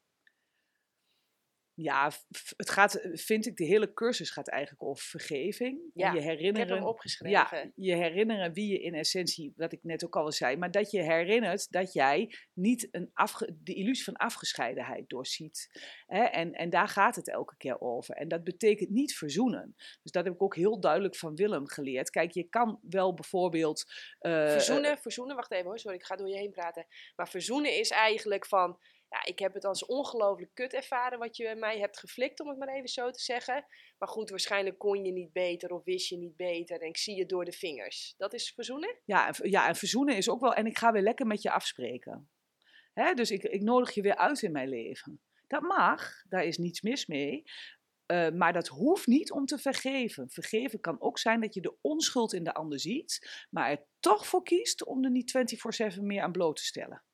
Ja, het gaat, vind ik, de hele cursus gaat eigenlijk over vergeving. Ja, je herinneren, ik heb hem opgeschreven. Ja, je herinneren wie je in essentie, wat ik net ook al zei, maar dat je herinnert dat jij niet een afge, de illusie van afgescheidenheid doorziet. Hè? En, en daar gaat het elke keer over. En dat betekent niet verzoenen. Dus dat heb ik ook heel duidelijk van Willem geleerd. Kijk, je kan wel bijvoorbeeld... Uh, verzoenen, verzoenen, wacht even hoor, sorry, ik ga door je heen praten. Maar verzoenen is eigenlijk van ja, ik heb het als ongelooflijk kut ervaren wat je mij hebt geflikt, om het maar even zo te zeggen. Maar goed, waarschijnlijk kon je niet beter of wist je niet beter en ik zie je door de vingers. Dat is verzoenen? Ja, en, ja, en verzoenen is ook wel, en ik ga weer lekker met je afspreken. Hè? Dus ik, ik nodig je weer uit in mijn leven. Dat mag, daar is niets mis mee. Uh, maar dat hoeft niet om te vergeven. Vergeven kan ook zijn dat je de onschuld in de ander ziet, maar er toch voor kiest om er niet 24/7 meer aan bloot te stellen.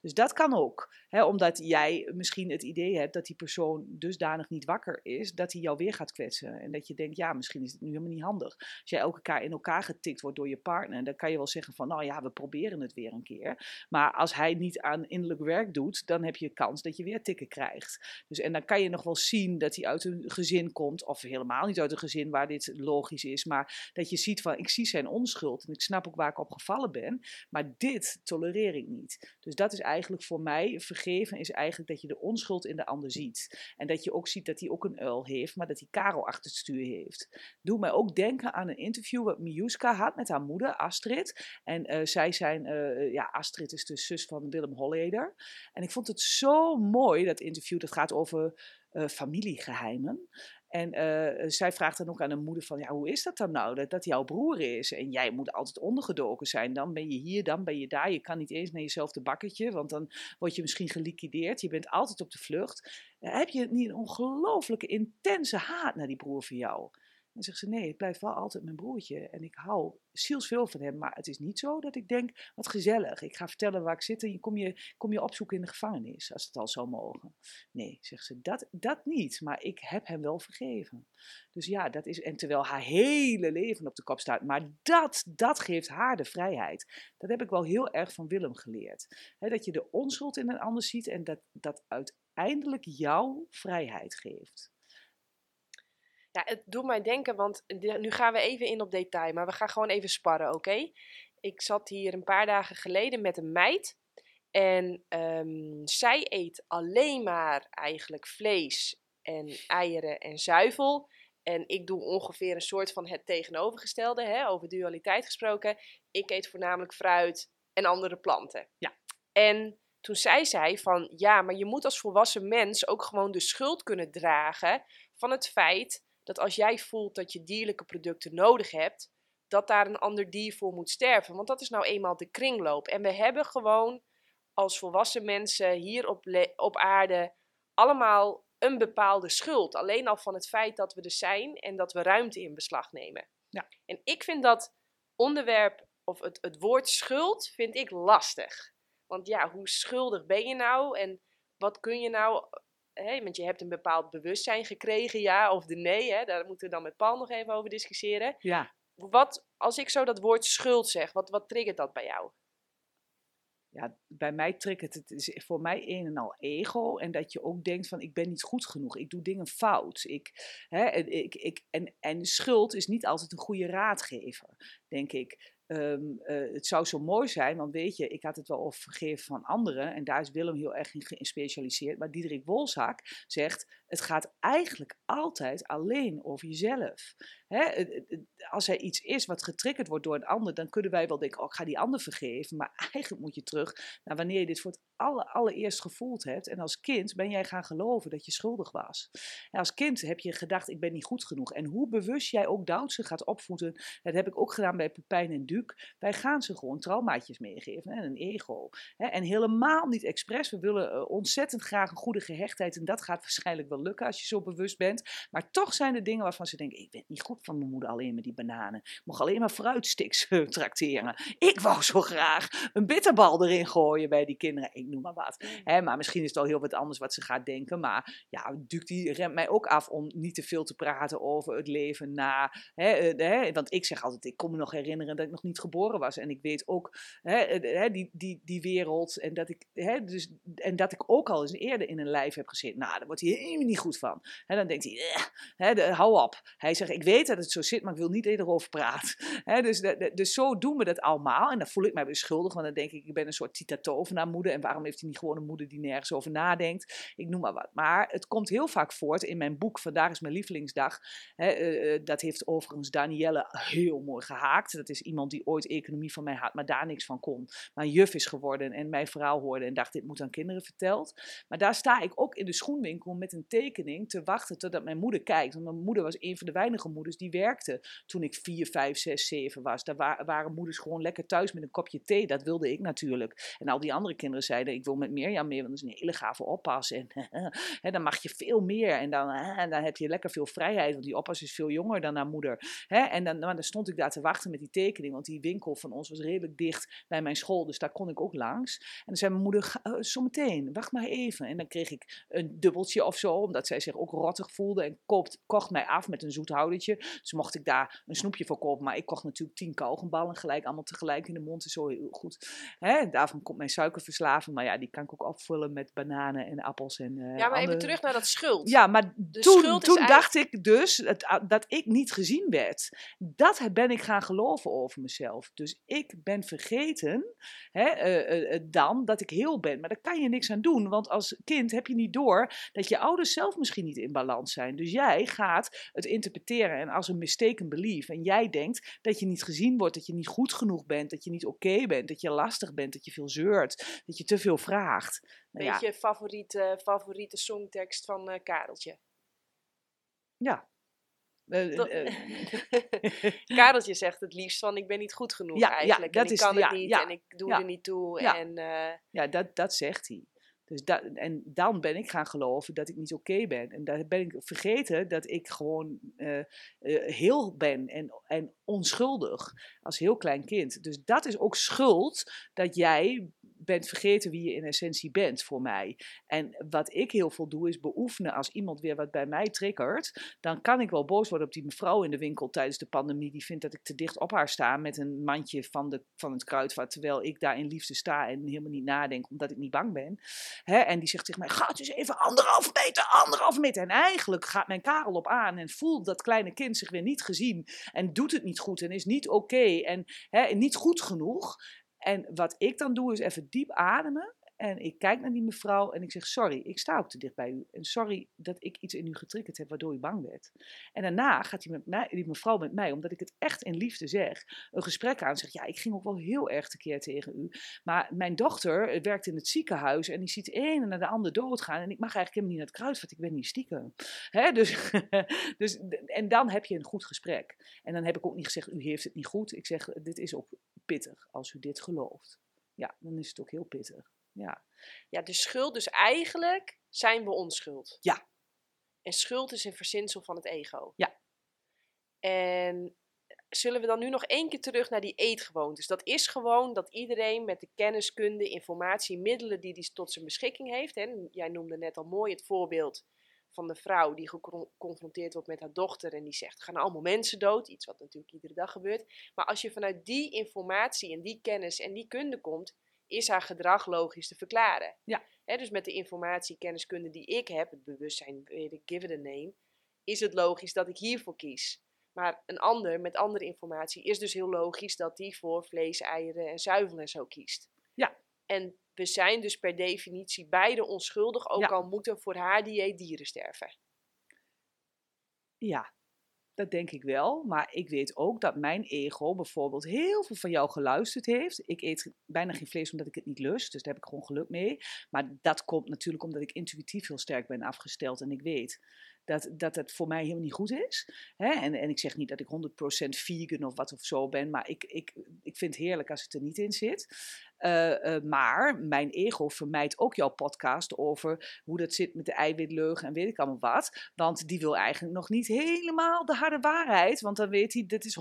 Dus dat kan ook. Omdat jij misschien het idee hebt dat die persoon dusdanig niet wakker is, dat hij jou weer gaat kwetsen. En dat je denkt, ja, misschien is het nu helemaal niet handig. Als jij elke keer in elkaar getikt wordt door je partner, dan kan je wel zeggen van, nou ja, we proberen het weer een keer. Maar als hij niet aan innerlijk werk doet, dan heb je kans dat je weer tikken krijgt. Dus, en dan kan je nog wel zien dat hij uit een gezin komt, of helemaal niet uit een gezin waar dit logisch is, maar dat je ziet van, ik zie zijn onschuld en ik snap ook waar ik op gevallen ben, maar dit tolereer ik niet. Dus dat is eigenlijk voor mij, is eigenlijk dat je de onschuld in de ander ziet. En dat je ook ziet dat hij ook een uil heeft, maar dat hij Karel achter het stuur heeft. Doe mij ook denken aan een interview wat Miuska had met haar moeder, Astrid. En uh, zij zijn, uh, ja, Astrid is de zus van Willem Holleder. En ik vond het zo mooi, dat interview, dat gaat over uh, familiegeheimen. En uh, zij vraagt dan ook aan de moeder van, ja, hoe is dat dan nou, dat dat jouw broer is? En jij moet altijd ondergedoken zijn. Dan ben je hier, dan ben je daar. Je kan niet eens naar jezelf te bakketje, want dan word je misschien geliquideerd. Je bent altijd op de vlucht. heb je niet een ongelooflijke intense haat naar die broer van jou? Dan zegt ze, nee, het blijft wel altijd mijn broertje. En ik hou zielsveel van hem. Maar het is niet zo dat ik denk, wat gezellig. Ik ga vertellen waar ik zit en kom je, kom je opzoeken in de gevangenis. Als het al zou mogen. Nee, zegt ze, dat, dat niet. Maar ik heb hem wel vergeven. Dus ja, dat is, en terwijl haar hele leven op de kop staat. Maar dat, dat geeft haar de vrijheid. Dat heb ik wel heel erg van Willem geleerd. dat je de onschuld in een ander ziet en dat dat uiteindelijk jouw vrijheid geeft. Ja, het doet mij denken, want nu gaan we even in op detail, maar we gaan gewoon even sparren, oké? Ik zat hier een paar dagen geleden met een meid en um, zij eet alleen maar eigenlijk vlees en eieren en zuivel. En ik doe ongeveer een soort van het tegenovergestelde, hè, over dualiteit gesproken. Ik eet voornamelijk fruit en andere planten. Ja. En toen zij zei van ja, maar je moet als volwassen mens ook gewoon de schuld kunnen dragen van het feit dat als jij voelt dat je dierlijke producten nodig hebt, dat daar een ander dier voor moet sterven. Want dat is nou eenmaal de kringloop. En we hebben gewoon als volwassen mensen hier op, op aarde allemaal een bepaalde schuld. Alleen al van het feit dat we er zijn en dat we ruimte in beslag nemen. Ja. En ik vind dat onderwerp, of het, het woord schuld, vind ik lastig. Want ja, hoe schuldig ben je nou? En wat kun je nou hè, want je hebt een bepaald bewustzijn gekregen, ja of de nee. Hè, daar moeten we dan met Paul nog even over discussiëren. Ja. Wat, als ik zo dat woord schuld zeg, wat, wat triggert dat bij jou? ja, bij mij triggert het is voor mij een en al ego. En dat je ook denkt van ik ben niet goed genoeg. Ik doe dingen fout. Ik, hè, ik, ik, en, en schuld is niet altijd een goede raadgever, denk ik. Ehm, eh, het zou zo mooi zijn, want weet je, ik had het wel over vergeven van anderen. En daar is Willem heel erg in gespecialiseerd. Maar Diederik Wolzak zegt, het gaat eigenlijk altijd alleen over jezelf. Hè? Als er iets is wat getriggerd wordt door een ander, dan kunnen wij wel denken, oh, ik ga die ander vergeven. Maar (laughs) eigenlijk moet je terug naar wanneer je dit voor het aller, allereerst gevoeld hebt. En als kind ben jij gaan geloven dat je schuldig was. En als kind heb je gedacht, ik ben niet goed genoeg. En hoe bewust jij ook Duitse gaat opvoeden, dat heb ik ook gedaan bij Pepijn en Duke. Wij gaan ze gewoon traumaatjes meegeven en een ego. En helemaal niet expres. We willen eh, ontzettend graag een goede gehechtheid. En dat gaat waarschijnlijk wel lukken als je zo bewust bent. Maar toch zijn er dingen waarvan ze denken, ik ben niet goed van mijn moeder alleen met die bananen. Ik mocht alleen maar fruitsticks (laughs) tracteren. Ik wou zo graag een bitterbal erin gooien bij die kinderen. Ik noem maar wat. Maar misschien is het al heel wat anders wat ze gaat denken. Maar ja, Duke die remt mij ook af om niet te veel te praten over het leven na. Eh, want ik zeg altijd, ik kom me nog herinneren dat ik nog niet geboren was. En ik weet ook die, die, die wereld. En dat, ik, dus, en dat ik ook al eens eerder in een lijf heb gezeten. Nou, daar wordt hij helemaal niet goed van. dan denkt hij, de, hou op. Hij zegt, ik weet dat het zo zit, maar ik wil niet erover praten. (laughs) dus, dus zo doen we dat allemaal. En dan voel ik mij beschuldigd, want dan denk ik, ik ben een soort Tita moeder. En waarom heeft hij niet gewoon een moeder die nergens over nadenkt? Ik noem maar wat. Maar het komt heel vaak voort in mijn boek, Vandaag is mijn lievelingsdag. Eh, eh, dat heeft overigens Danielle heel mooi gehaakt. Dat is iemand die ooit economie van mij had, maar daar niks van kon. Maar juf is geworden en mijn verhaal hoorde en dacht, dit moet aan kinderen verteld. Maar daar sta ik ook in de schoenwinkel met een te wachten totdat mijn moeder kijkt. Want mijn moeder was een van de weinige moeders die werkte toen ik 4, 5, 6, 7 was. Daar waren moeders gewoon lekker thuis met een kopje thee. Dat wilde ik natuurlijk. En al die andere kinderen zeiden, ik wil met Mirjam mee, want dat is een hele gave oppas. En (laughs) dan mag je veel meer. En dan, dan heb je lekker veel vrijheid, want die oppas is veel jonger dan haar moeder. En dan, dan stond ik daar te wachten met die tekening, want die winkel van ons was redelijk dicht bij mijn school. Dus daar kon ik ook langs. En dan zei mijn moeder, uh, zometeen, wacht maar even. En dan kreeg ik een dubbeltje of zo, omdat zij zich ook rottig voelde. En koopt, kocht mij af met een zoethoudertje. Dus mocht ik daar een snoepje voor kopen. Maar ik kocht natuurlijk tien kauwgomballen gelijk, allemaal tegelijk in de mond. is zo heel goed. Hè? Daarvan komt mijn suikerverslaving. Maar ja, die kan ik ook opvullen met bananen en appels. En, uh, ja, maar even terug naar dat schuld. Ja, maar toen, toen dacht ik dus dat, dat ik niet gezien werd. Dat ben ik gaan geloven over mezelf. Dus ik ben vergeten hè, uh, uh, dan dat ik heel ben. Maar daar kan je niks aan doen. Want als kind heb je niet door dat je ouders zelf misschien niet in balans zijn. Dus jij gaat het interpreteren en als een mistaken belief. En jij denkt dat je niet gezien wordt, dat je niet goed genoeg bent, dat je niet oké bent, dat je lastig bent, dat je veel zeurt, dat je te veel vraagt. Nou, Beetje favoriete, favoriete songtekst van uh, Kareltje. Ja, uh, (laughs) Kareltje zegt het liefst van ik ben niet goed genoeg ja, eigenlijk. Ja, dat en ik is, kan het niet en ik doe er niet toe. Ja, en, ja dat, dat zegt hij. Dus dat, en dan ben ik gaan geloven dat ik niet oké ben. En daar ben ik vergeten dat ik gewoon uh, uh, heel ben en, en onschuldig als heel klein kind. Dus dat is ook schuld dat jij bent vergeten wie je in essentie bent voor mij. En wat ik heel veel doe is beoefenen als iemand weer wat bij mij triggert. Dan kan ik wel boos worden op die mevrouw in de winkel tijdens de pandemie. Die vindt dat ik te dicht op haar sta met een mandje van, de, van het kruidvat. Terwijl ik daar in liefde sta en helemaal niet nadenk omdat ik niet bang ben. Hè? En die zegt tegen mij, ga dus even anderhalve meter, anderhalve meter. En eigenlijk gaat mijn Karel op aan en voelt dat kleine kind zich weer niet gezien. En doet het niet goed en is niet oké en hè, niet goed genoeg. En wat ik dan doe is even diep ademen. En ik kijk naar die mevrouw en ik zeg: Sorry, ik sta ook te dicht bij u. En sorry dat ik iets in u getriggerd heb waardoor u bang werd. En daarna gaat die, met die mevrouw met mij, omdat ik het echt in liefde zeg, een gesprek aan. Zegt: Ja, ik ging ook wel heel erg tekeer tegen u. Maar mijn dochter werkt in het ziekenhuis en die ziet de ene naar de ander doodgaan. En ik mag eigenlijk helemaal niet naar het kruidvat, ik ben niet stiekem. Hè? Dus, (laughs) dus, en dan heb je een goed gesprek. En dan heb ik ook niet gezegd: U heeft het niet goed. Ik zeg: Dit is ook pittig als u dit gelooft. Ja, dan is het ook heel pittig. Ja. ja, de schuld, dus eigenlijk zijn we onschuld. Ja. En schuld is een verzinsel van het ego. Ja. En zullen we dan nu nog één keer terug naar die eetgewoontes? Dat is gewoon dat iedereen met de kenniskunde, informatie, middelen die hij tot zijn beschikking heeft. Hè? Jij noemde net al mooi het voorbeeld van de vrouw die geconfronteerd wordt met haar dochter en die zegt: gaan allemaal mensen dood. Iets wat natuurlijk iedere dag gebeurt. Maar als je vanuit die informatie en die kennis en die kunde komt, is haar gedrag logisch te verklaren. Ja. dus met de informatie, kenniskunde die ik heb, het bewustzijn, weet ik, give it a name, is het logisch dat ik hiervoor kies. Maar een ander met andere informatie is dus heel logisch dat die voor vlees, eieren en zuivel en zo kiest. Ja. En we zijn dus per definitie beide onschuldig, ook al moeten voor haar dieet dieren sterven. Ja, dat denk ik wel. Maar ik weet ook dat mijn ego bijvoorbeeld heel veel van jou geluisterd heeft. Ik eet bijna geen vlees omdat ik het niet lust. Dus daar heb ik gewoon geluk mee. Maar dat komt natuurlijk omdat ik intuïtief heel sterk ben afgesteld. En ik weet dat, dat het voor mij helemaal niet goed is. Hè? En, en ik zeg niet dat ik 100% vegan of wat of zo ben. Maar ik, ik, ik vind het heerlijk als het er niet in zit. Uh, uh, maar mijn ego vermijdt ook jouw podcast over hoe dat zit met de eiwitleugen en weet ik allemaal wat. Want die wil eigenlijk nog niet helemaal de harde waarheid. Want dan weet hij, dit is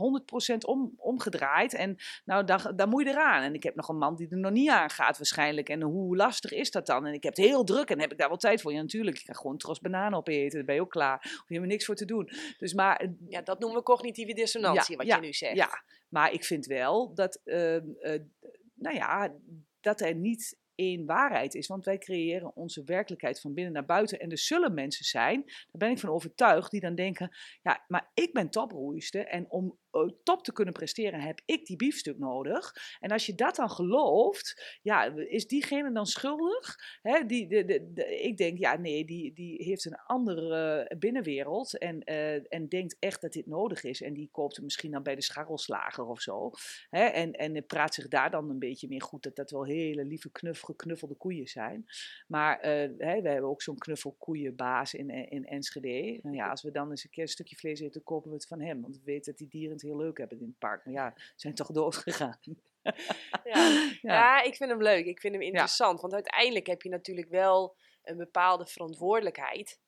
100% om, omgedraaid. En nou, dan, dan moet je eraan. En ik heb nog een man die er nog niet aan gaat waarschijnlijk. En hoe lastig is dat dan? En ik heb het heel druk en heb ik daar wel tijd voor. Ja, natuurlijk. Ik ga gewoon een tros bananen opeten. Dan ben je ook klaar. Hoef je helemaal niks voor te doen. Dus maar... Ja, dat noemen we cognitieve dissonantie, wat je nu zegt. Ja, maar ik vind wel dat... Uh, nou ja, dat er niet één waarheid is. Want wij creëren onze werkelijkheid van binnen naar buiten. En er zullen mensen zijn, daar ben ik van overtuigd, die dan denken: ja, maar ik ben toproeiste. En om eh, top te kunnen presteren, heb ik die biefstuk nodig. En als je dat dan gelooft, ja, is diegene dan schuldig? Die, de, de, ik denk, ja, nee, die, die heeft een andere binnenwereld en, uh, en denkt echt dat dit nodig is. En die koopt hem misschien dan bij de scharrelslager of zo. En, en praat zich daar dan een beetje meer goed dat dat wel hele lieve knuff, geknuffelde koeien zijn. Maar uh, we hebben ook zo'n knuffelkoeienbaas in, in Enschede. Nou ja, als we dan eens een keer een stukje vlees eten, kopen we het van hem. Want we weten dat die dieren het heel leuk hebben in het park. Maar ja, ze zijn toch dood gegaan. (laughs) Ja. ja. ik vind hem leuk. Ik vind hem interessant. Want uiteindelijk heb je natuurlijk wel een bepaalde verantwoordelijkheid.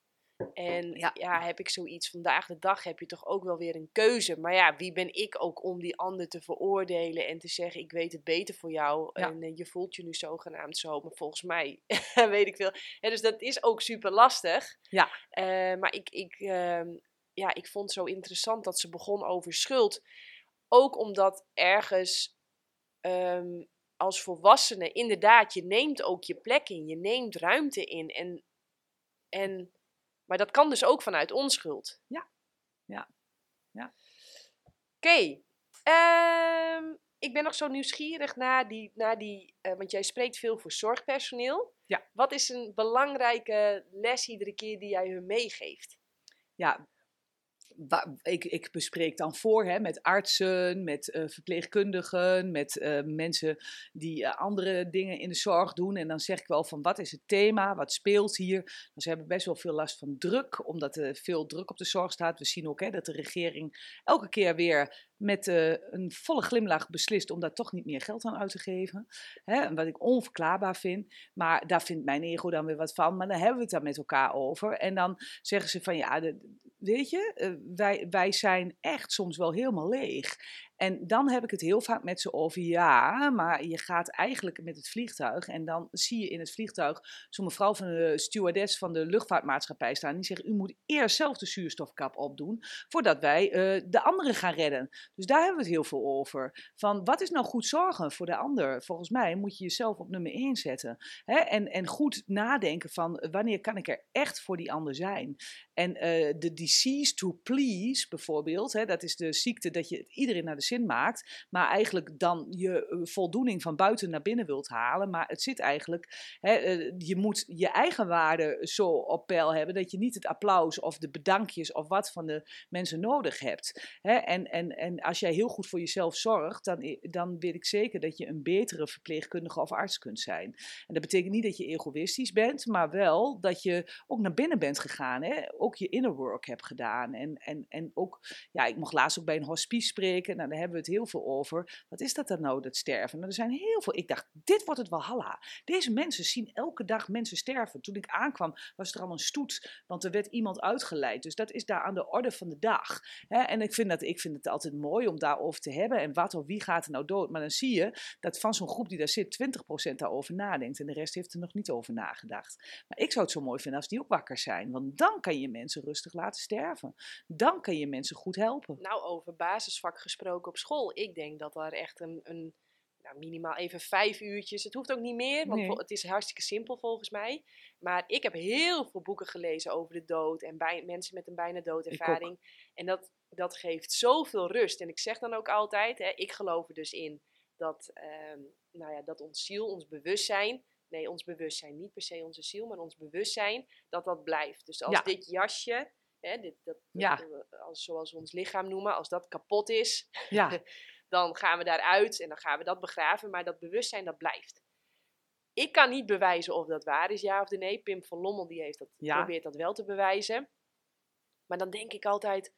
En ja. ja. heb ik zoiets, vandaag de dag heb je toch ook wel weer een keuze. Maar ja, wie ben ik ook om die ander te veroordelen en te zeggen, ik weet het beter voor jou. En uh, je voelt je nu zogenaamd zo, maar volgens mij (laughs) weet ik veel. Ja, dus dat is ook super lastig. Ja. Uh, maar ik, ik, uh, ja, ik vond het zo interessant dat ze begon over schuld. Ook omdat ergens um, als volwassene, inderdaad, je neemt ook je plek in, je neemt ruimte in. En, en, maar dat kan dus ook vanuit onschuld. Ja, ja, ja. Oké, okay. um, ik ben nog zo nieuwsgierig naar die, naar die uh, want jij spreekt veel voor zorgpersoneel. Ja. Wat is een belangrijke les iedere keer die jij hun meegeeft? Ja, ik, ik, bespreek dan voor hè, met artsen, met uh, verpleegkundigen, met uh, mensen die uh, andere dingen in de zorg doen. En dan zeg ik wel van wat is het thema, wat speelt hier. Dus ze hebben best wel veel last van druk, omdat er veel druk op de zorg staat. We zien ook hè, dat de regering elke keer weer met een volle glimlach beslist om daar toch niet meer geld aan uit te geven. Hè, wat ik onverklaarbaar vind. Maar daar vindt mijn ego dan weer wat van. Maar dan hebben we het daar met elkaar over. En dan zeggen ze van ja, weet je, wij, wij zijn echt soms wel helemaal leeg. En dan heb ik het heel vaak met ze over, ja, maar je gaat eigenlijk met het vliegtuig. En dan zie je in het vliegtuig zo'n mevrouw van de stewardess van de luchtvaartmaatschappij staan. Die zegt, u moet eerst zelf de zuurstofkap opdoen, voordat wij uh, de anderen gaan redden. Dus daar hebben we het heel veel over. Van, wat is nou goed zorgen voor de ander? Volgens mij moet je jezelf op nummer 1 zetten. Hè? En, en goed nadenken van, wanneer kan ik er echt voor die ander zijn? En uh, de disease to please bijvoorbeeld, hè, dat is de ziekte dat je iedereen naar de zin maakt, maar eigenlijk dan je eh, voldoening van buiten naar binnen wilt halen. Maar het zit eigenlijk, hè, eh, je moet je eigen waarde zo op peil hebben dat je niet het applaus of de bedankjes of wat van de mensen nodig hebt. Hè? En, en, en als jij heel goed voor jezelf zorgt, dan, dan weet ik zeker dat je een betere verpleegkundige of arts kunt zijn. En dat betekent niet dat je egoïstisch bent, maar wel dat je ook naar binnen bent gegaan. Hè? Je inner work hebt gedaan. En, en, en ook, ja, ik mocht laatst ook bij een hospice spreken. Nou, daar hebben we het heel veel over. Wat is dat dan nou, dat sterven? Nou, er zijn heel veel. Ik dacht, dit wordt het Walhalla. Deze mensen zien elke dag mensen sterven. Toen ik aankwam, was er al een stoet, want er werd iemand uitgeleid. Dus dat is daar aan de orde van de dag. En ik vind, dat, ik vind het altijd mooi om daarover te hebben. En wat of wie gaat er nou dood? Maar dan zie je dat van zo'n groep die daar zit, 20% daarover nadenkt. En de rest heeft er nog niet over nagedacht. Maar ik zou het zo mooi vinden als die ook wakker zijn. Want dan kan je mensen rustig laten sterven. Dan kan je mensen goed helpen. Nou, over basisvak gesproken op school. Ik denk dat daar echt een, een nou, minimaal even vijf uurtjes. Het hoeft ook niet meer, want het is hartstikke simpel volgens mij. Maar ik heb heel veel boeken gelezen over de dood en bij, mensen met een bijna doodervaring. En dat, dat geeft zoveel rust. En ik zeg dan ook altijd, hè, ik geloof er dus in dat, uh, nou ja, dat ons ziel, ons bewustzijn, nee, ons bewustzijn, niet per se onze ziel, maar ons bewustzijn, dat dat blijft. Dus als dit jasje, hè, dit, dat, ja. als, zoals we ons lichaam noemen, als dat kapot is, ja. (laughs) dan gaan we daaruit en dan gaan we dat begraven, maar dat bewustzijn dat blijft. Ik kan niet bewijzen of dat waar is, ja of nee. Pim van Lommel die heeft dat, probeert dat wel te bewijzen. Maar dan denk ik altijd,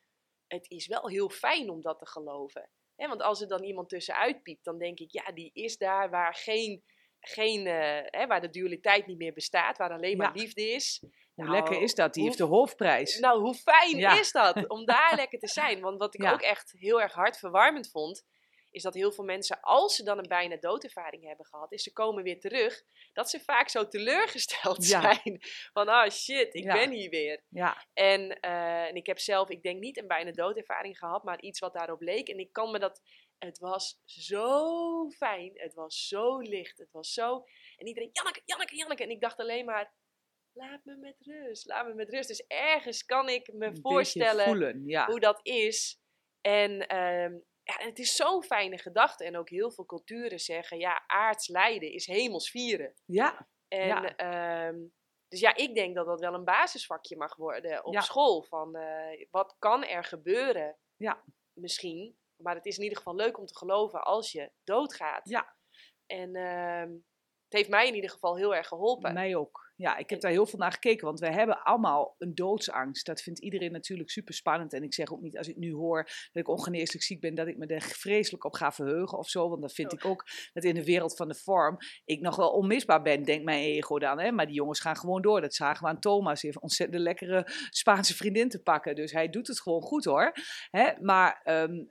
het is wel heel fijn om dat te geloven. want als er dan iemand tussenuit piept, dan denk ik, ja, die is daar waar geen, geen uh, waar de dualiteit niet meer bestaat, waar alleen maar liefde is. Hoe lekker nou, is dat? Die heeft de hoofdprijs. Nou, hoe fijn is dat om daar (laughs) lekker te zijn? Want wat ik ook echt heel erg hartverwarmend vond, is dat heel veel mensen, als ze dan een bijna doodervaring hebben gehad, is ze komen weer terug, dat ze vaak zo teleurgesteld zijn. Van, ah oh shit, ik ben hier weer. Ja. En, uh, en ik heb zelf, ik denk niet een bijna doodervaring gehad, maar iets wat daarop leek. En ik kan me dat, het was zo fijn, het was zo licht, het was zo... En iedereen, Janneke, Janneke, Janneke. En ik dacht alleen maar, laat me met rust, laat me met rust. Dus ergens kan ik me voorstellen voelen, ja. hoe dat is. En um, ja, het is zo'n fijne gedachte. En ook heel veel culturen zeggen, ja, aards lijden is hemels vieren. Ja. En, ja. Ehm, dus ja, ik denk dat dat wel een basisvakje mag worden op school. Van uh, wat kan er gebeuren? Ja. Misschien. Maar het is in ieder geval leuk om te geloven als je doodgaat. Ja. En uh, het heeft mij in ieder geval heel erg geholpen. Mij ook. Ja, ik heb daar heel veel naar gekeken, want we hebben allemaal een doodsangst. Dat vindt iedereen natuurlijk super spannend. En ik zeg ook niet als ik nu hoor dat ik ongeneeslijk ziek ben, dat ik me er vreselijk op ga verheugen of zo. Want dan vind oh. ik ook dat in de wereld van de vorm ik nog wel onmisbaar ben, denkt mijn ego dan. Hè? Maar die jongens gaan gewoon door. Dat zagen we aan Thomas. Hij heeft ontzettend lekkere Spaanse vriendin te pakken. Dus hij doet het gewoon goed hoor. Hè? Maar um,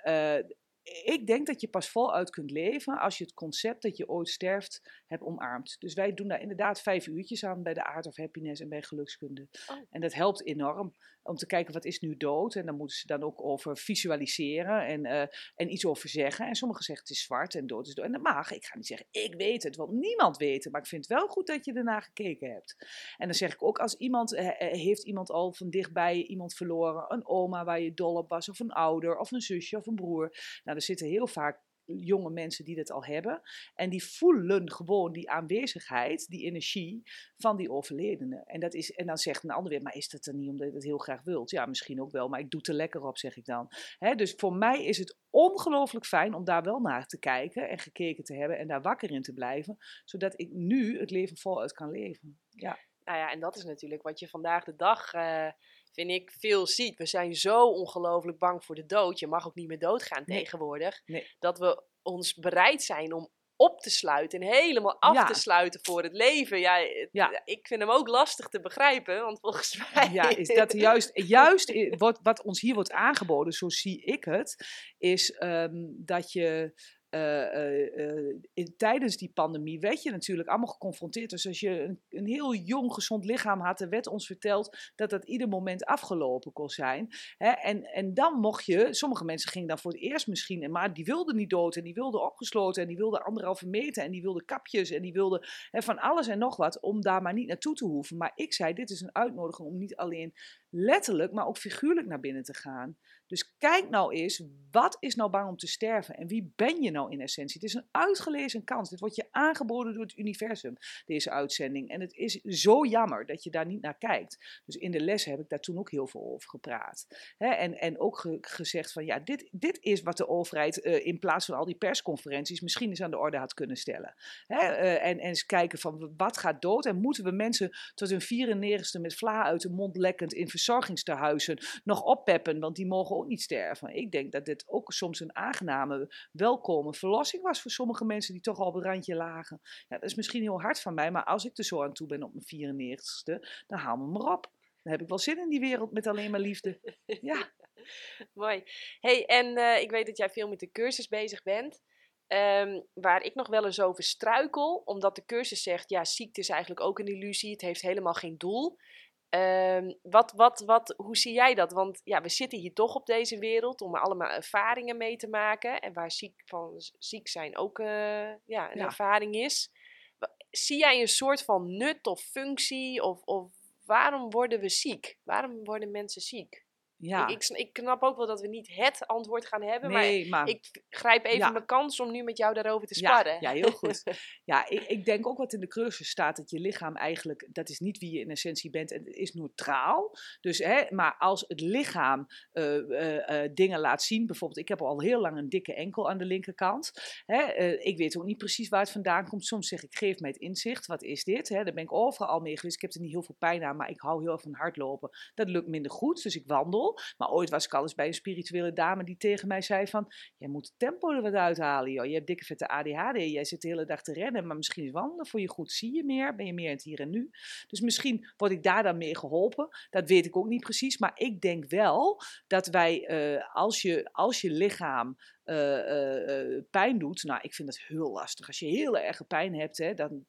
ik denk dat je pas voluit kunt leven als je het concept dat je ooit sterft hebt omarmd. Dus wij doen daar inderdaad vijf uurtjes aan bij de Art of Happiness en bij gelukskunde. Oh. En dat helpt enorm om te kijken wat is nu dood. En dan moeten ze dan ook over visualiseren en, uh, en iets over zeggen. En sommigen zeggen het is zwart en dood is dood. En dat mag. Ik ga niet zeggen ik weet het, want niemand weet het. Maar ik vind het wel goed dat je ernaar gekeken hebt. En dan zeg ik ook als iemand, uh, heeft iemand al van dichtbij iemand verloren. Een oma waar je dol op was of een ouder of een zusje of een broer. Nou, er zitten heel vaak jonge mensen die dat al hebben. En die voelen gewoon die aanwezigheid, die energie van die overledene. En, dat is, en dan zegt een ander weer, maar is dat dan niet omdat je dat heel graag wilt? Ja, misschien ook wel, maar ik doe het er lekker op, zeg ik dan. Dus voor mij is het ongelooflijk fijn om daar wel naar te kijken en gekeken te hebben en daar wakker in te blijven, zodat ik nu het leven voluit kan leven. Ja. Nou ja, en dat is natuurlijk wat je vandaag de dag, uh, vind ik, veel ziet. We zijn zo ongelooflijk bang voor de dood. Je mag ook niet meer doodgaan tegenwoordig. Dat we ons bereid zijn om op te sluiten en helemaal af te sluiten voor het leven. Ja, ja, ik vind hem ook lastig te begrijpen, want volgens mij... Ja, is dat (laughs) juist, juist wat, wat ons hier wordt aangeboden, zo zie ik het, is um, dat je in, tijdens die pandemie werd je natuurlijk allemaal geconfronteerd. Dus als je een, een, heel jong, gezond lichaam had, er werd ons verteld dat dat ieder moment afgelopen kon zijn. Hè? En, en dan mocht je, sommige mensen gingen dan voor het eerst misschien, maar die wilden niet dood en die wilden opgesloten en die wilden anderhalve meter en die wilden kapjes en die wilden hè, van alles en nog wat om daar maar niet naartoe te hoeven. Maar ik zei, dit is een uitnodiging om niet alleen letterlijk, maar ook figuurlijk naar binnen te gaan. Dus kijk nou eens, wat is nou bang om te sterven en wie ben je nou in essentie? Het is een uitgelezen kans. Dit wordt je aangeboden door het universum, deze uitzending. En het is zo jammer dat je daar niet naar kijkt. Dus in de les heb ik daar toen ook heel veel over gepraat. en, en ook gezegd van ja, dit, dit is wat de overheid uh, in plaats van al die persconferenties misschien eens aan de orde had kunnen stellen. Uh, en, en eens kijken van wat gaat dood en moeten we mensen tot hun 94ste met vla uit de mond lekkend in verzorgingstehuizen nog oppeppen, want die mogen ook niet sterven. Ik denk dat dit ook soms een aangename, welkome verlossing was voor sommige mensen die toch al op het randje lagen. Ja, dat is misschien heel hard van mij, maar als ik er zo aan toe ben op mijn 94ste, dan haal me maar op. Dan heb ik wel zin in die wereld met alleen maar liefde. (laughs) Ja. Mooi. hey, en uh, ik weet dat jij veel met de cursus bezig bent. Um, waar ik nog wel eens over struikel, omdat de cursus zegt: ja, ziekte is eigenlijk ook een illusie, het heeft helemaal geen doel. Um, wat, wat, wat, hoe zie jij dat? Want ja, we zitten hier toch op deze wereld om allemaal ervaringen mee te maken. En waar ziek, van, ziek zijn ook uh, ja, een ervaring is. Zie jij een soort van nut of functie? Of, of waarom worden we ziek? Waarom worden mensen ziek? Ja. Ik, ik, ik, knap ook wel dat we niet het antwoord gaan hebben, nee, maar, ik grijp even mijn kans om nu met jou daarover te sparren. Ja, ja heel goed. (laughs) ja, ik, ik, denk ook wat in de cursus staat, dat je lichaam eigenlijk, dat is niet wie je in essentie bent, en het is neutraal. Dus, hè, maar als het lichaam uh, uh, uh, dingen laat zien, bijvoorbeeld, ik heb al heel lang een dikke enkel aan de linkerkant. Hè, ik weet ook niet precies waar het vandaan komt. Soms zeg ik, geef mij het inzicht, wat is dit? Hè, daar ben ik overal mee geweest, ik heb er niet heel veel pijn aan, maar ik hou heel erg van hardlopen. Dat lukt minder goed, dus ik wandel. Maar ooit was ik al eens bij een spirituele dame die tegen mij zei van... Jij moet het tempo er wat uithalen, joh. Je hebt dikke vette ADHD, jij zit de hele dag te rennen. Maar misschien is wandelen voor je goed. Zie je meer? Ben je meer in het hier en nu? Dus misschien word ik daar dan mee geholpen. Dat weet ik ook niet precies. Maar ik denk wel dat wij, uh, als, je, als je lichaam uh, uh, pijn doet. Nou, ik vind dat heel lastig. Als je heel erg pijn hebt, hè, dan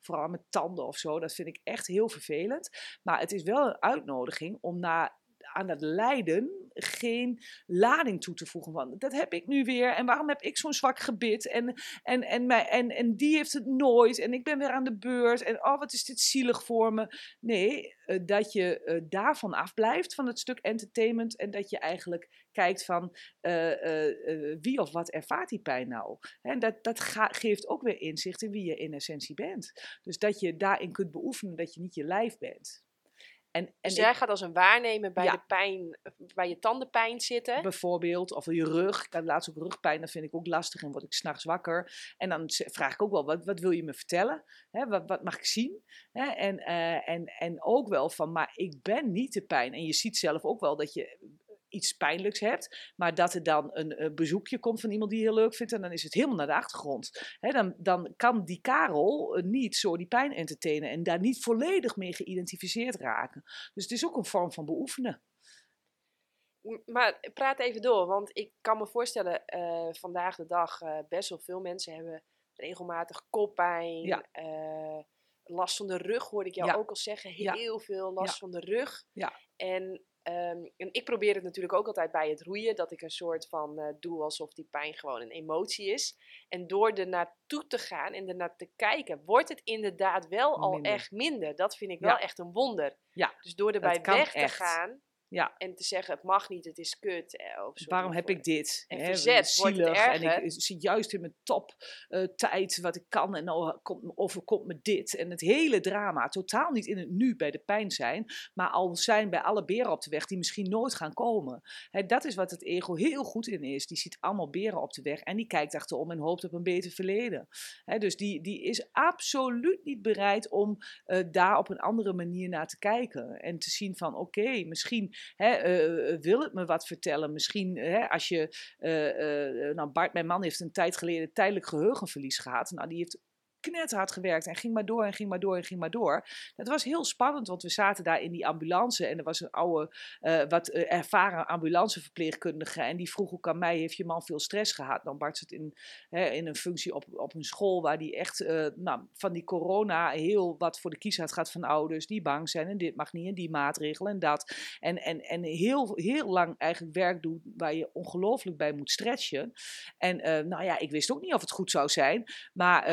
vooral met tanden of zo, dat vind ik echt heel vervelend. Maar het is wel een uitnodiging om naar aan het lijden geen lading toe te voegen. Van, dat heb ik nu weer en waarom heb ik zo'n zwak gebit en, en, en, mij, en, en die heeft het nooit en ik ben weer aan de beurt en oh wat is dit zielig voor me. Nee, uh, dat je uh, daarvan afblijft van het stuk entertainment en dat je eigenlijk kijkt van uh, wie of wat ervaart die pijn nou. En dat, dat geeft ook weer inzicht in wie je in essentie bent. Dus dat je daarin kunt beoefenen dat je niet je lijf bent. En, en dus jij gaat als een waarnemer bij de pijn, bij je tandenpijn zitten? Bijvoorbeeld, of je rug. Ik had laatst ook rugpijn, dat vind ik ook lastig en word ik s'nachts wakker. En dan vraag ik ook wel, wat, wat wil je me vertellen? wat, wat mag ik zien? en, uh, en, en ook wel van, maar ik ben niet de pijn. En je ziet zelf ook wel dat je iets pijnlijks hebt, maar dat er dan een, bezoekje komt van iemand die je heel leuk vindt en dan is het helemaal naar de achtergrond. dan, dan kan die Karel eh, niet zo die pijn entertainen en daar niet volledig mee geïdentificeerd raken. Dus het is ook een vorm van beoefenen. Maar praat even door, want ik kan me voorstellen, uh, vandaag de dag uh, best wel veel mensen hebben regelmatig koppijn, last van de rug hoorde ik jou ook al zeggen, heel veel last van de rug. Ja. En Um, en ik probeer het natuurlijk ook altijd bij het roeien, dat ik een soort van uh, doe alsof die pijn gewoon een emotie is. En door er naartoe te gaan en er naar te kijken, wordt het inderdaad wel al echt minder. Dat vind ik wel echt een wonder. Ja, dus door erbij weg te gaan, Ja. En te zeggen, het mag niet, het is kut. eh, Of Waarom heb ik dit? En Hè, verzet wordt het zielig, En erger. ik zit juist in mijn top eh, tijd wat ik kan en nou komt, overkomt me dit. En het hele drama, totaal niet in het nu bij de pijn zijn, maar al zijn bij alle beren op de weg die misschien nooit gaan komen. Hè, dat is wat het ego heel goed in is. Die ziet allemaal beren op de weg en die kijkt achterom en hoopt op een beter verleden. Hè, dus die, die is absoluut niet bereid om eh, daar op een andere manier naar te kijken. En te zien van oké, misschien hè, eh, eh, wil het me wat vertellen. Misschien hè, als je, eh, eh, nou Bart, mijn man heeft een tijd geleden tijdelijk geheugenverlies gehad. Nou, die heeft knetterhard gewerkt en ging maar door en ging maar door en ging maar door. Dat was heel spannend, want we zaten daar in die ambulance en er was een oude, eh, wat eh, ervaren ambulanceverpleegkundige en die vroeg ook aan mij, heeft je man veel stress gehad? Nou, Bart zit in, hè, in een functie op, op een school waar die echt eh, nou, van die corona heel wat voor de kies had gehad van ouders die bang zijn en dit mag niet en die maatregelen en dat. En, en, en heel, heel lang eigenlijk werk doet waar je ongelooflijk bij moet stretchen. En nou ja, ik wist ook niet of het goed zou zijn, maar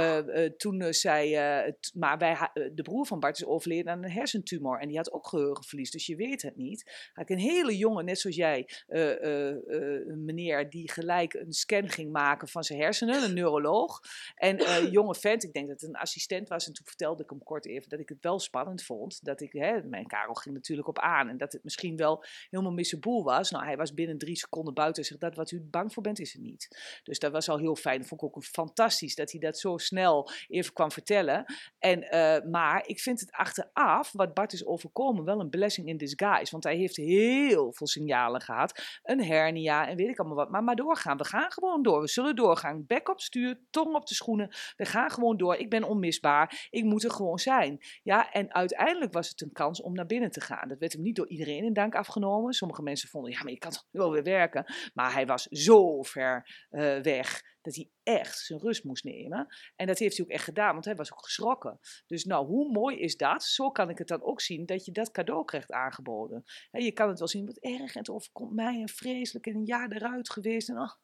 toen eh, zei, eh, het- maar wij, ha- eh, de broer van Bart is overleden aan een hersentumor en die had ook geheugenverlies, dus je weet het niet. Had ik een hele jonge, net zoals jij, een meneer die gelijk een scan ging maken van zijn hersenen, een neuroloog. En eh (laughs) jonge vent, ik denk dat het een assistent was. En toen vertelde ik hem kort even dat ik het wel spannend vond. Dat ik, hè, mijn Karel ging natuurlijk op aan. En dat het misschien wel helemaal mis zijn boel was. Nou, hij was binnen drie seconden buiten en zegt, dat wat u bang voor bent, is het niet. Dus dat was al heel fijn. Vond ik ook fantastisch dat hij dat zo snel even kwam vertellen. En, eh, maar ik vind het achteraf, wat Bart is overkomen, wel een blessing in disguise. Want hij heeft heel veel signalen gehad. Een hernia en weet ik allemaal wat. Maar maar doorgaan. We gaan gewoon door. We zullen doorgaan. Bek op stuur, tong op de schoenen. We gaan gewoon door. Ik ben onmisbaar. Ik moet er gewoon zijn. Ja, en uiteindelijk was het een kans om naar binnen te gaan. Dat werd hem niet door iedereen in dank afgenomen. Sommige mensen vonden, ja, maar je kan toch wel weer werken. Maar hij was zo ver eh, weg dat hij echt zijn rust moest nemen. En dat heeft hij ook echt gedaan, want hij was ook geschrokken. Dus nou, hoe mooi is dat? Zo kan ik het dan ook zien, dat je dat cadeau krijgt aangeboden. Hè, je kan het wel zien, wat erg, en het overkomt mij en vreselijk en een jaar eruit geweest. En, (laughs)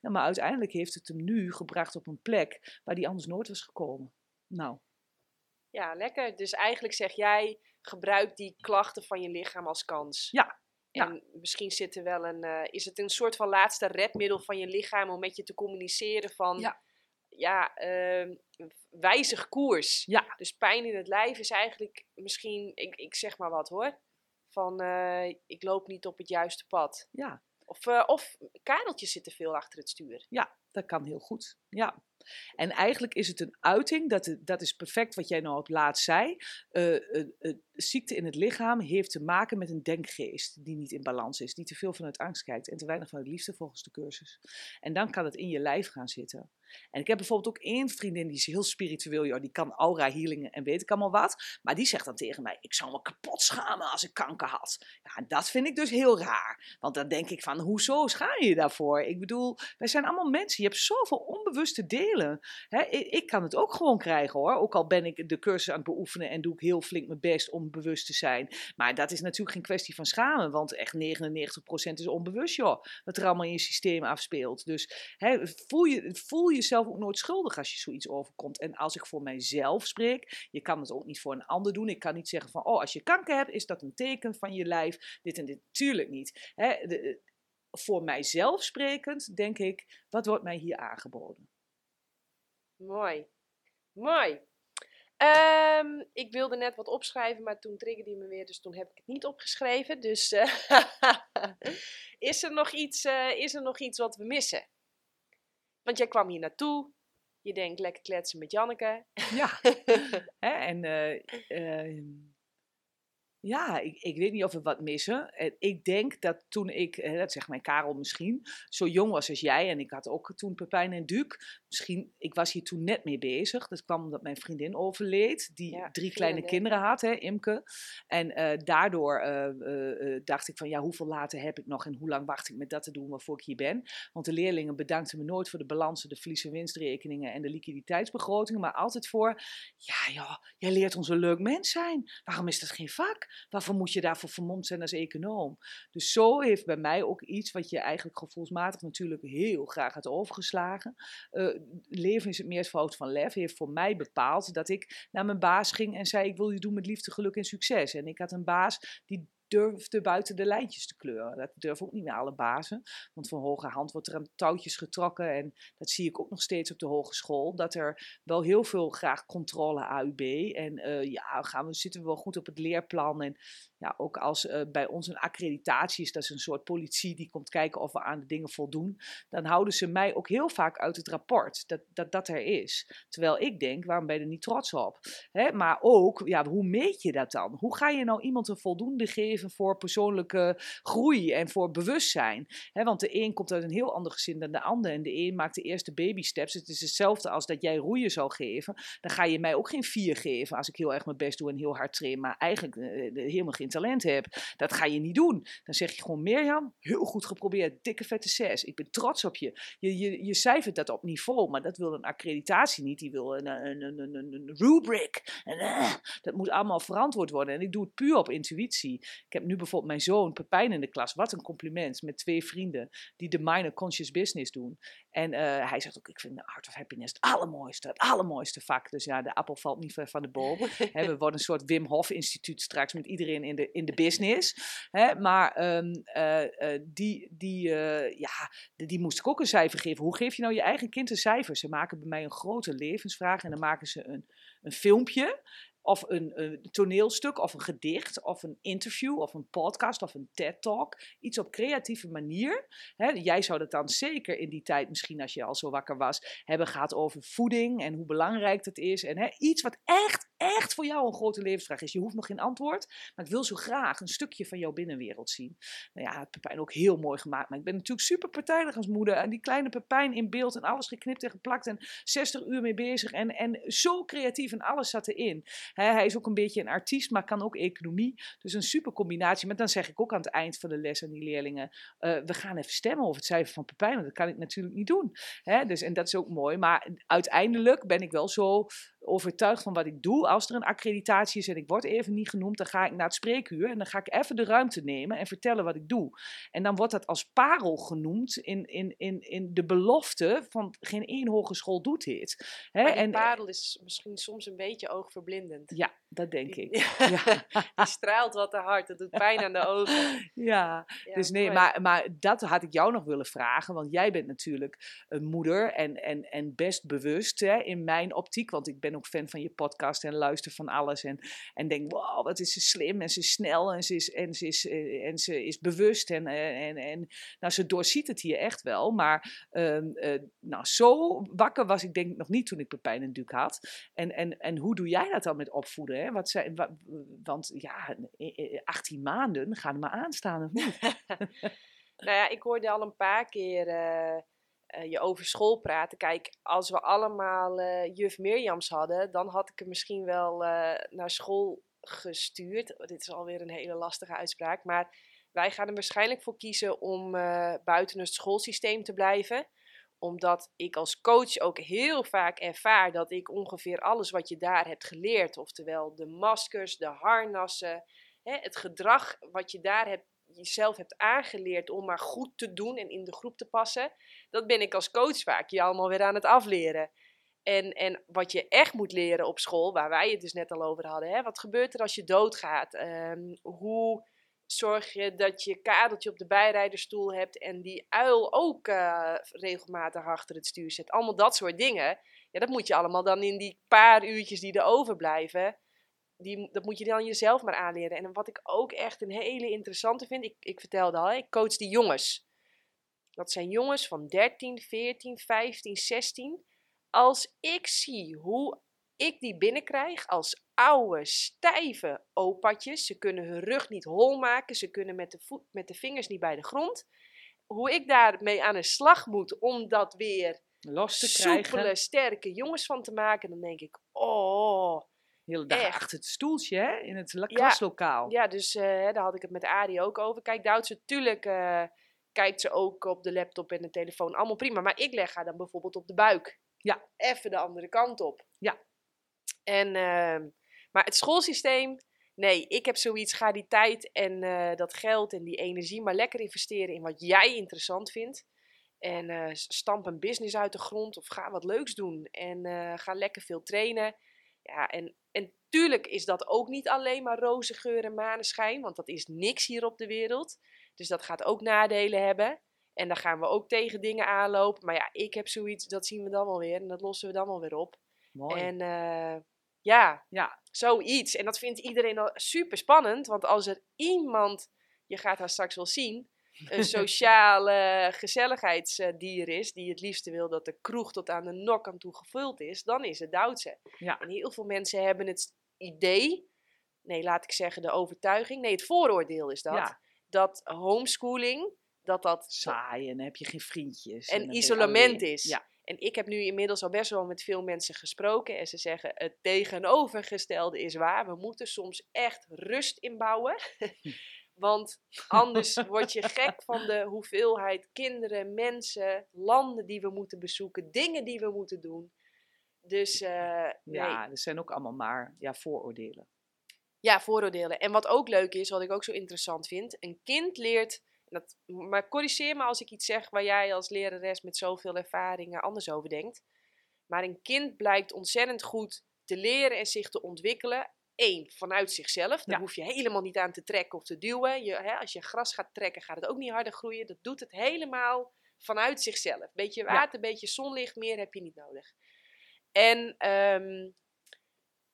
ja, maar uiteindelijk heeft het hem nu gebracht op een plek waar hij anders nooit was gekomen. Nou, Ja, lekker. Dus eigenlijk zeg jij, gebruik die klachten van je lichaam als kans. Ja. En misschien zit er wel een, eh, is het een soort van laatste redmiddel van je lichaam om met je te communiceren van, Ja. ehm, wijzig koers. ja, Dus pijn in het lijf is eigenlijk misschien, ik, ik zeg maar wat hoor, van eh, ik loop niet op het juiste pad. ja, Of, eh of kareltjes zitten veel achter het stuur. ja, dat kan heel goed. Ja. En eigenlijk is het een uiting, dat, dat is perfect wat jij nou op laatst zei. Ziekte in het lichaam heeft te maken met een denkgeest die niet in balans is, die te veel vanuit angst kijkt en te weinig vanuit liefde volgens de cursus. En dan kan het in je lijf gaan zitten. En ik heb bijvoorbeeld ook één vriendin die is heel spiritueel, joh, die kan aura healingen en weet ik allemaal wat. Maar die zegt dan tegen mij, ik zou me kapot schamen als ik kanker had. Ja, dat vind ik dus heel raar. Want dan denk ik van, hoezo schaam je je daarvoor? Ik bedoel, wij zijn allemaal mensen. Je hebt zoveel onbewuste delen. Ik, ik kan het ook gewoon krijgen hoor. Ook al ben ik de cursus aan het beoefenen en doe ik heel flink mijn best om bewust te zijn. Maar dat is natuurlijk geen kwestie van schamen. Want echt 99% is onbewust joh. Wat er allemaal in je systeem afspeelt. Dus hè, voel, je, voel jezelf ook nooit schuldig als je zoiets overkomt. En als ik voor mijzelf spreek, je kan het ook niet voor een ander doen. Ik kan niet zeggen van, oh als je kanker hebt, is dat een teken van je lijf. Dit en dit. Tuurlijk niet. Hè, voor mijzelf sprekend denk ik, wat wordt mij hier aangeboden? Mooi. Mooi. Ehm, ik wilde net wat opschrijven, maar toen triggerde hij me weer, dus toen heb ik het niet opgeschreven. Dus eh, (laughs) is, er nog iets, eh, is er nog iets wat we missen? Want jij kwam hier naartoe, je denkt lekker kletsen met Janneke. Ja, (laughs) en eh, ehm, ja, ik, ik weet niet of we wat missen. En ik denk dat toen ik, eh, dat zegt mijn Karel misschien, zo jong was als jij, en ik had ook toen Pepijn en Duc, misschien, ik was hier toen net mee bezig. Dat kwam omdat mijn vriendin overleed, die Ja, drie kleine kinderen had, hè, Imke. En eh, daardoor eh, eh, eh, dacht ik van, ja, hoeveel later heb ik nog en hoe lang wacht ik met dat te doen waarvoor ik hier ben? Want de leerlingen bedankten me nooit voor de balansen, de verlies- en winstrekeningen en de liquiditeitsbegrotingen, maar altijd voor, ja joh, jij leert ons een leuk mens zijn. Waarom is dat geen vak? Waarvoor moet je daarvoor vermomd zijn als econoom? Dus zo heeft bij mij ook iets wat je eigenlijk gevoelsmatig natuurlijk heel graag had overgeslagen. Eh, leven is het meervoud van lef. Heeft voor mij bepaald dat ik naar mijn baas ging en zei: Ik wil je doen met liefde, geluk en succes. En ik had een baas die durfde buiten de lijntjes te kleuren. Dat durven ook niet meer alle bazen. Want van hoge hand wordt er aan touwtjes getrokken. En dat zie ik ook nog steeds op de hogeschool. Dat er wel heel veel graag controle AUB. En uh, ja, gaan we, zitten we wel goed op het leerplan. En ook als uh, bij ons een accreditatie is, dat is een soort politie die komt kijken of we aan de dingen voldoen. Dan houden ze mij ook heel vaak uit het rapport dat dat, dat er is. Terwijl ik denk, waarom ben je er niet trots op? Hè? Maar ook, ja, hoe meet je dat dan? Hoe ga je nou iemand een voldoende geven voor persoonlijke groei en voor bewustzijn? Hè? Want de een komt uit een heel ander gezin dan de ander. En de een maakt de eerste baby steps. Het is hetzelfde als dat jij roeien zou geven. Dan ga je mij ook geen vier geven als ik heel erg mijn best doe en heel hard train. Maar eigenlijk uh, helemaal geen talent heb. Dat ga je niet doen. Dan zeg je gewoon, Mirjam, heel goed geprobeerd. Dikke vette zes. Ik ben trots op je. Je, je, je cijfert dat op niveau, maar dat wil een accreditatie niet. Die wil een, een, een, een, een rubric. En, uh, dat moet allemaal verantwoord worden. En ik doe het puur op intuïtie. Ik heb nu bijvoorbeeld mijn zoon Pepijn in de klas. Wat een compliment. Met twee vrienden die de minor conscious business doen. En uh, hij zegt ook, ik vind de Art of Happiness het allermooiste, het allermooiste vak. Dus ja, de appel valt niet ver van de boom. (laughs) He, we worden een soort Wim Hof instituut straks met iedereen in de, in de business. He, maar um, uh, uh, die, die, ja, die, die moest ik ook een cijfer geven. Hoe geef je nou je eigen kind een cijfer? Ze maken bij mij een grote levensvraag en dan maken ze een, een filmpje of een, een, toneelstuk, of een gedicht, of een interview, of een podcast, of een TED-talk. Iets op creatieve manier. jij zou dat dan zeker in die tijd, misschien als je al zo wakker was, hebben gehad over voeding en hoe belangrijk dat is. En iets wat echt, echt voor jou een grote levensvraag is. Je hoeft nog geen antwoord, maar ik wil zo graag een stukje van jouw binnenwereld zien. Nou ja, Pepijn ook heel mooi gemaakt, maar ik ben natuurlijk super partijdig als moeder. En die kleine Pepijn in beeld en alles geknipt en geplakt en 60 uur mee bezig. En, en zo creatief en alles zat erin hij is ook een beetje een artiest, maar kan ook economie. Dus een super combinatie. Maar dan zeg ik ook aan het eind van de les aan die leerlingen: uh, we gaan even stemmen over het cijfer van Pepijn, want dat kan ik natuurlijk niet doen. dus, en dat is ook mooi. Maar uiteindelijk ben ik wel zo overtuigd van wat ik doe. Als er een accreditatie is en ik word even niet genoemd, dan ga ik naar het spreekuur en dan ga ik even de ruimte nemen en vertellen wat ik doe. En dan wordt dat als parel genoemd in, in, in, in de belofte van geen één hogeschool doet dit. Hè? Maar en parel is misschien soms een beetje oogverblindend. Ja, dat denk ik. Ja. (laughs) die (laughs) straalt wat te hard, dat doet pijn aan de ogen. Ja, dus nee, maar, maar dat had ik jou nog willen vragen, want jij bent natuurlijk een moeder en, en, en best bewust hè, in mijn optiek, want ik ben ook fan van je podcast en luister van alles. En, en denk, wow, wat is ze slim en ze is snel en ze is, en ze is, eh, en ze is bewust. En, eh, en, en nou, ze doorziet het hier echt wel. Maar uh, uh, nou, zo wakker was ik denk ik nog niet toen ik Pepijn en Duke had. En, en, en hoe doe jij dat dan met opvoeden? Hè? Wat zijn, wat, want ja, 18 maanden gaan er maar aanstaan of niet? (laughs) nou ja, ik hoorde al een paar keer uh, je over school praten. Kijk, als we allemaal uh, juf Mirjams hadden, dan had ik hem misschien wel naar school gestuurd. Dit is alweer een hele lastige uitspraak, maar wij gaan er waarschijnlijk voor kiezen om buiten het schoolsysteem te blijven omdat ik als coach ook heel vaak ervaar dat ik ongeveer alles wat je daar hebt geleerd, oftewel de maskers, de harnassen, hè, het gedrag wat je daar hebt jezelf hebt aangeleerd om maar goed te doen en in de groep te passen, dat ben ik als coach vaak je allemaal weer aan het afleren. En, en wat je echt moet leren op school, waar wij het dus net al over hadden, hè, wat gebeurt er als je doodgaat? Um, hoe zorg je dat je kadeltje op de bijrijderstoel hebt en die uil ook uh, regelmatig achter het stuur zet? Allemaal dat soort dingen. Ja, dat moet je allemaal dan in die paar uurtjes die er overblijven die, dat moet je dan jezelf maar aanleren. En wat ik ook echt een hele interessante vind, ik, ik vertelde al, ik coach die jongens. Dat zijn jongens van 13, 14, 15, 16. Als ik zie hoe ik die binnenkrijg als oude, stijve opatjes. Ze kunnen hun rug niet hol maken. Ze kunnen met de, voet, met de vingers niet bij de grond. Hoe ik daarmee aan de slag moet om dat weer los te soepele, krijgen. sterke jongens van te maken. Dan denk ik, oh, hele dag Echt. achter het stoeltje hè? in het klaslokaal. Ja, dus uh, daar had ik het met Arie ook over. Kijk, Duitse, natuurlijk uh, kijkt ze ook op de laptop en de telefoon. Allemaal prima. Maar ik leg haar dan bijvoorbeeld op de buik. Ja. Even de andere kant op. Ja. En, uh, maar het schoolsysteem... Nee, ik heb zoiets, ga die tijd en uh, dat geld en die energie maar lekker investeren in wat jij interessant vindt. En uh, stamp een business uit de grond of ga wat leuks doen. En uh, ga lekker veel trainen. Ja, en En tuurlijk is dat ook niet alleen maar roze geur en maneschijn, want dat is niks hier op de wereld. Dus dat gaat ook nadelen hebben. En dan gaan we ook tegen dingen aanlopen. Maar ja, ik heb zoiets, dat zien we dan wel weer en dat lossen we dan wel weer op. Mooi. En uh, ja, ja, zoiets. En dat vindt iedereen al super spannend, want als er iemand, je gaat haar straks wel zien, een (laughs) sociale gezelligheidsdier is, die het liefste wil dat de kroeg tot aan de nok aan toe gevuld is, dan is het Duitse. Ja. En heel veel mensen hebben het idee, nee, laat ik zeggen de overtuiging, nee, het vooroordeel is dat, Ja. dat homeschooling, dat dat saai en dan heb je geen vriendjes. En je isolement is. Ja, En ik heb nu inmiddels al best wel met veel mensen gesproken. En ze zeggen het tegenovergestelde is waar. We moeten soms echt rust inbouwen. (laughs) Want anders (laughs) word je gek van de hoeveelheid kinderen, mensen, landen die we moeten bezoeken, dingen die we moeten doen. Dus eh, nee. ja, er zijn ook allemaal maar ja, vooroordelen. Ja, vooroordelen. En wat ook leuk is, wat ik ook zo interessant vind, een kind leert. Dat, maar corrigeer me als ik iets zeg waar jij als lerares met zoveel ervaringen anders over denkt. Maar een kind blijkt ontzettend goed te leren en zich te ontwikkelen. Eén, vanuit zichzelf. Daar Ja. hoef je helemaal niet aan te trekken of te duwen. Je, hè, als je gras gaat trekken, gaat het ook niet harder groeien. Dat doet het helemaal vanuit zichzelf. Beetje water, beetje zonlicht, meer heb je niet nodig. En, ehm,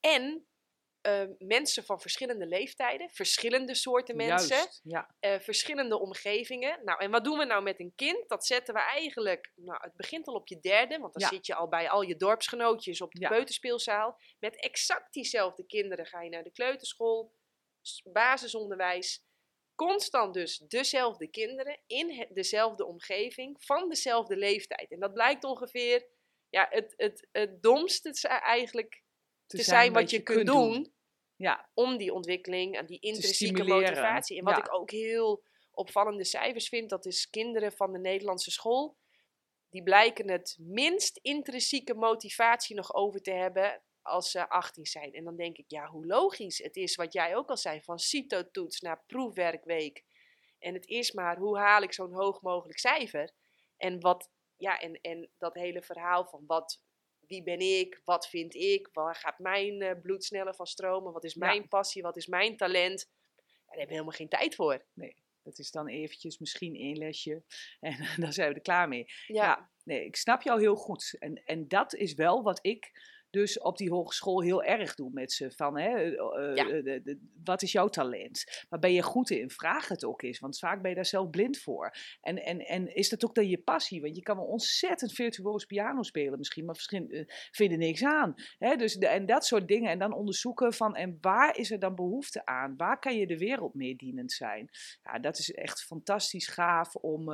en eh, mensen van verschillende leeftijden, verschillende soorten mensen, Juist, ja. eh, verschillende omgevingen. Nou, en wat doen we nou met een kind? Dat zetten we eigenlijk, nou, het begint al op je derde, want dan Ja. zit je al bij al je dorpsgenootjes op de Ja. peuterspeelzaal. Met exact diezelfde kinderen ga je naar de kleuterschool, basisonderwijs. Constant dus dezelfde kinderen in dezelfde omgeving van dezelfde leeftijd. En dat blijkt ongeveer ja, het, het, het domste is eigenlijk te, zijn wat je kunt doen Ja, om die ontwikkeling en die intrinsieke motivatie. En wat Ja. ik ook heel opvallende cijfers vind, dat is kinderen van de Nederlandse school. Die blijken het minst intrinsieke motivatie nog over te hebben als ze 18 zijn. En dan denk ik, ja, hoe logisch. Het is wat jij ook al zei, van CITO-toets naar proefwerkweek. En het is maar, hoe haal ik zo'n hoog mogelijk cijfer? En, wat, ja, en, en dat hele verhaal van wat, wie ben ik, wat vind ik, waar gaat mijn eh, bloed sneller van stromen, wat is Ja. mijn passie, wat is mijn talent. Daar hebben we helemaal geen tijd voor. dat is dan eventjes misschien één lesje (laughs) en dan zijn we er klaar mee. Ja, Ja. Nee, ik snap jou heel goed. En, en dat is wel wat ik dus op die hogeschool heel erg doe met ze. Van, hè, eh, eh, Ja. eh, de- de- wat is jouw talent? Waar ben je goed in? Vraag het ook eens, want vaak ben je daar zelf blind voor. En, en, en is dat ook dan je passie? Want je kan wel ontzettend virtuoos piano spelen misschien, maar misschien eh, vind je er niks aan. Hè? Dus de, en dat soort dingen. En dan onderzoeken van, en waar is er dan behoefte aan? Waar kan je de wereld mee dienend zijn? Ja, dat is echt fantastisch gaaf om,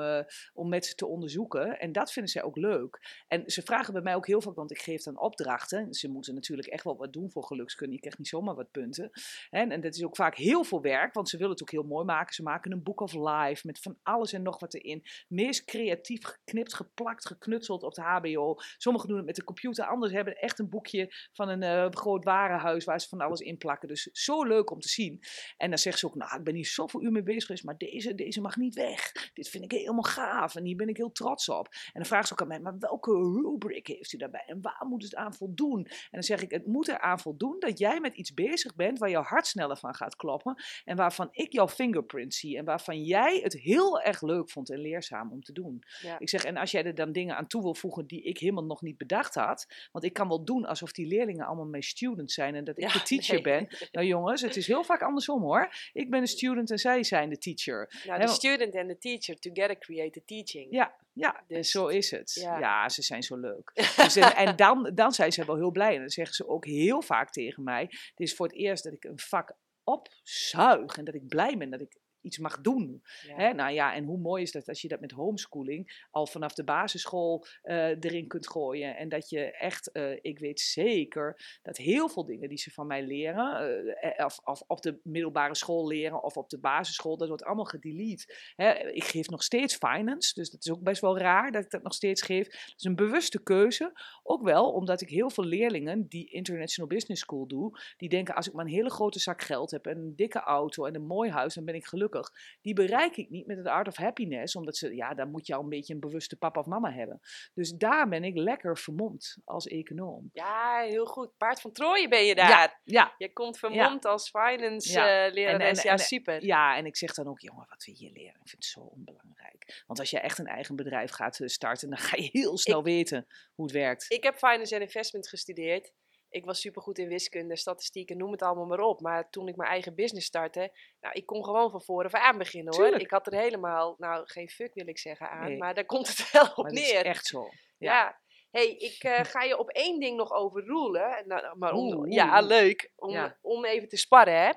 om met ze te onderzoeken. En dat vinden zij ook leuk. En ze vragen bij mij ook heel vaak, want ik geef dan opdrachten. Ze moeten natuurlijk echt wel wat doen voor gelukskunde. Je krijgt niet zomaar wat punten. En, en dat is ook vaak heel veel werk, want ze willen het ook heel mooi maken. Ze maken een book of life met van alles en nog wat erin. Meest creatief geknipt, geplakt, geknutseld op de HBO. Sommigen doen het met de computer, anderen hebben echt een boekje van een eh, groot warenhuis waar ze van alles in plakken. Dus zo leuk om te zien. En dan zegt ze ook, nou, ik ben hier zoveel uur mee bezig geweest, maar deze, deze mag niet weg. Dit vind ik helemaal gaaf en hier ben ik heel trots op. En dan vraagt ze ook aan mij, maar welke rubric heeft u daarbij? En waar moet het aan voldoen? En dan zeg ik, het moet eraan voldoen dat jij met iets bezig bent waar jouw hart sneller van gaat kloppen. En waarvan ik jouw fingerprint zie. En waarvan jij het heel erg leuk vond en leerzaam om te doen. ja. Ik zeg, en als jij er dan dingen aan toe wil voegen die ik helemaal nog niet bedacht had. Want ik kan wel doen alsof die leerlingen allemaal mijn students zijn en dat ik Ja, de teacher nee. ben. Nou jongens, het is heel vaak andersom hoor. Ik ben een student en zij zijn de teacher. Nou, de student en de teacher together create the teaching. Ja, ja, Dus zo is het. ja. Ja, ze zijn zo leuk. (laughs) Dus, en en dan, dan zijn ze wel heel blij. En dan zeggen ze ook heel vaak tegen mij: Dit is voor het eerst dat ik een vak opzuig. En dat ik blij ben dat ik iets mag doen. Ja. Hè? Nou ja, en hoe mooi is dat als je dat met homeschooling al vanaf de basisschool eh, erin kunt gooien. En dat je echt, eh, ik weet zeker dat heel veel dingen die ze van mij leren, eh, of, of op de middelbare school leren of op de basisschool, dat wordt allemaal gedelete. Hè? Ik geef nog steeds finance, dus dat is ook best wel raar dat ik dat nog steeds geef. Dat is een bewuste keuze. Ook wel omdat ik heel veel leerlingen die International Business School doe, die denken als ik maar een hele grote zak geld heb en een dikke auto en een mooi huis, dan ben ik gelukkig. Gelukkig. Die bereik ik niet met het Art of Happiness, omdat ze, ja, dan moet je al een beetje een bewuste papa of mama hebben. Dus daar ben ik lekker vermomd als econoom. Ja, heel goed. Paard van Troje ben je daar. Ja, ja. Je komt vermomd als finance Ja. eh, lerares. Ja, en- super. Ja, en ik zeg dan ook, jongen, wat we hier leren, ik vind het zo onbelangrijk. Want als je echt een eigen bedrijf gaat eh, starten, dan ga je heel snel weten hoe het werkt. Ik heb finance en investment gestudeerd. Ik was supergoed in wiskunde, statistieken, noem het allemaal maar op. Maar toen ik mijn eigen business startte, nou, ik kon gewoon van voren af aan beginnen hoor. Tuurlijk. Ik had er helemaal, nou, geen fuck wil ik zeggen aan, Nee. maar daar komt het wel op maar dat is neer. echt zo. Ja. hey, ik eh, ga je op één ding nog overroelen. Nou, maar om, Oeh, ja, leuk. Om, Ja. om even te sparren, hè.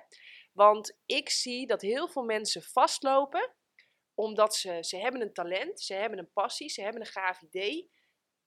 Want ik zie dat heel veel mensen vastlopen, omdat ze, ze hebben een talent, ze hebben een passie, ze hebben een gaaf idee.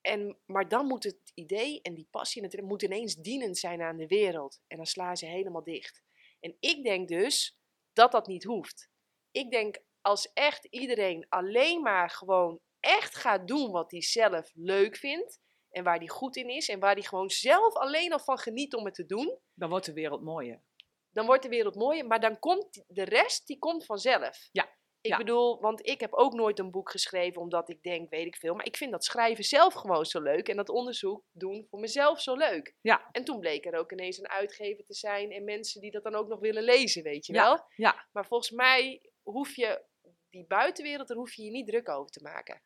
En, maar dan moet het idee en die passie en het moet ineens dienend zijn aan de wereld. En dan slaan ze helemaal dicht. En ik denk dus dat dat niet hoeft. Ik denk als echt iedereen alleen maar gewoon echt gaat doen wat hij zelf leuk vindt. En waar hij goed in is. En waar hij gewoon zelf alleen al van geniet om het te doen. Dan wordt de wereld mooier. Dan wordt de wereld mooier. Maar dan komt de rest, die komt vanzelf. Ja, Ik ja. bedoel, want ik heb ook nooit een boek geschreven omdat ik denk, weet ik veel. Maar ik vind dat schrijven zelf gewoon zo leuk. En dat onderzoek doen voor mezelf zo leuk. Ja. En toen bleek er ook ineens een uitgever te zijn. En mensen die dat dan ook nog willen lezen, weet je Ja, wel. ja. Maar volgens mij hoef je die buitenwereld, daar hoef je je niet druk over te maken.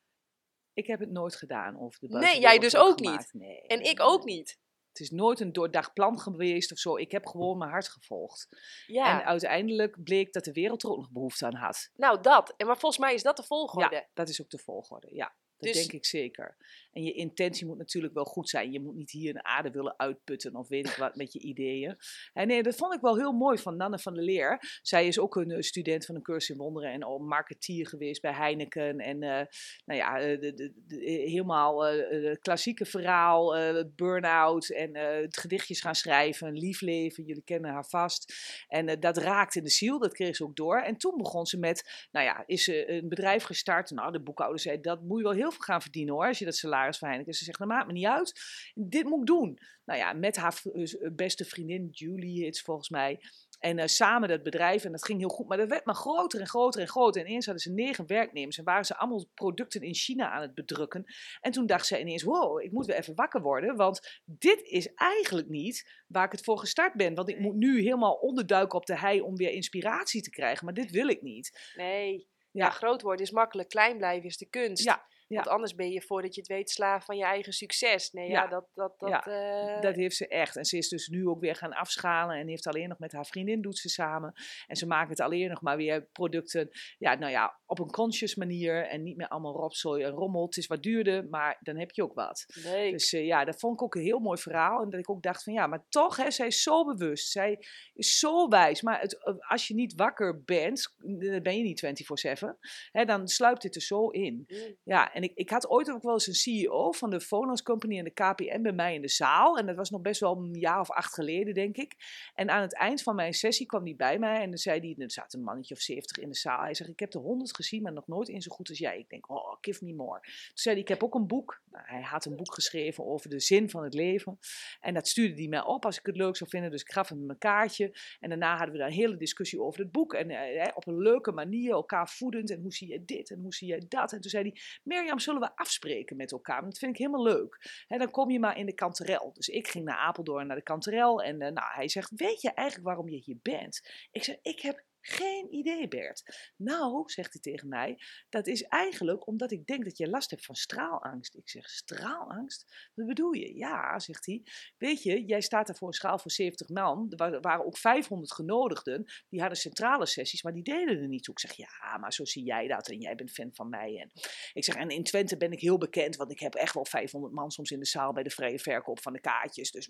Ik heb het nooit gedaan. Of de Nee, jij dus ook gemaakt. Nee, En nee, ik nee, ook niet. Het is nooit een doordacht plan geweest of zo. Ik heb gewoon mijn hart gevolgd. Ja, En uiteindelijk bleek dat de wereld er ook nog behoefte aan had. nou dat. En maar volgens mij is dat de volgorde. Ja, dat is ook de volgorde. Ja, dat Dus- denk ik zeker. En je intentie moet natuurlijk wel goed zijn. Je moet niet hier een aarde willen uitputten of weet ik wat met je ideeën. En nee, dat vond ik wel heel mooi van Nanne van der Leer. Zij is ook een eh, student van een cursus in wonderen en al marketeer geweest bij Heineken. En eh, nou ja, eh, de, de, de- helemaal eh, klassieke verhaal, eh burn-out en gedichtjes gaan schrijven, lief leven. Jullie kennen haar vast. En dat raakte in de ziel, dat kreeg ze ook door. En toen begon ze met, nou ja, is ze een bedrijf gestart. Nou, de boekhouder zei, dat moet je wel heel veel gaan verdienen hoor, als je dat salaris van Heineken. Ze zegt, dat maakt me niet uit, dit moet ik doen. Nou ja, met haar v- eh, beste vriendin Julie, het is volgens mij. En eh, samen dat bedrijf, en dat ging heel goed, maar dat werd maar groter en groter en groter. En ineens hadden ze negen werknemers en waren ze allemaal producten in China aan het bedrukken. En toen dacht ze ineens, wow, ik moet weer even wakker worden, want dit is eigenlijk niet waar ik het voor gestart ben. Want ik moet nu helemaal onderduiken op de hei om weer inspiratie te krijgen, maar dit wil ik niet. Nee. Ja. Ja. groot worden is makkelijk, klein blijven is de kunst. Ja. Want anders ben je voordat je het weet slaaf van je eigen succes. Nee, ja, dat, dat, dat, eh, Dat heeft ze echt. En ze is dus nu ook weer gaan afschalen en heeft alleen nog met haar vriendin doet ze samen. En ze maken het alleen nog maar weer producten, ja, nou ja, op een conscious manier en niet meer allemaal rotzooi en rommel. Het is wat duurder, maar dan heb je ook wat. leuk. Dus eh, ja, dat vond ik ook een heel mooi verhaal. En dat ik ook dacht van ja, maar toch, hè, zij is zo bewust. Zij is zo wijs. Maar het, eh, als je niet wakker bent, dan ben je niet 24-7. Hè, dan sluipt dit er zo in. Mm. Ja, en ik, ik had ooit ook wel eens een CEO van de Phonos Company en de KPN bij mij in de zaal. En dat was nog best wel een jaar of acht geleden, denk ik. En aan het eind van mijn sessie kwam hij bij mij en dan zei hij, er zat een mannetje of zeventig in de zaal. Hij zegt, ik heb de honderd gezien, maar nog nooit in zo goed als jij. Ik denk, oh, give me more. Toen zei hij, ik heb ook een boek. Nou, hij had een boek geschreven over de zin van het leven. En dat stuurde hij mij op als ik het leuk zou vinden. Dus ik gaf hem een kaartje. En daarna hadden we een hele discussie over het boek. En eh, hè, op een leuke manier, elkaar voedend. En hoe zie je dit en hoe zie jij dat? En toen zei hij, Mirjam, zullen we afspreken met elkaar? Dat vind ik helemaal leuk. Dan kom je maar in de kanterel. Dus ik ging naar Apeldoorn, naar de kanterel. En eh, nou, hij zegt, weet je eigenlijk waarom je hier bent? Ik zeg, ik heb geen idee, Bert. Nou, zegt hij tegen mij, dat is eigenlijk omdat ik denk dat je last hebt van straalangst. Ik zeg, straalangst? Wat bedoel je? Ja, zegt hij. Weet je, jij staat daar voor een schaal van 70 man. Er wa- waren ook 500 genodigden. Die hadden centrale sessies, maar die deden er niet toe. Ik zeg, ja, maar zo zie jij dat en jij bent fan van mij. En ik zeg, en in Twente ben ik heel bekend, want ik heb echt wel 500 man soms in de zaal bij de vrije verkoop van de kaartjes. Dus,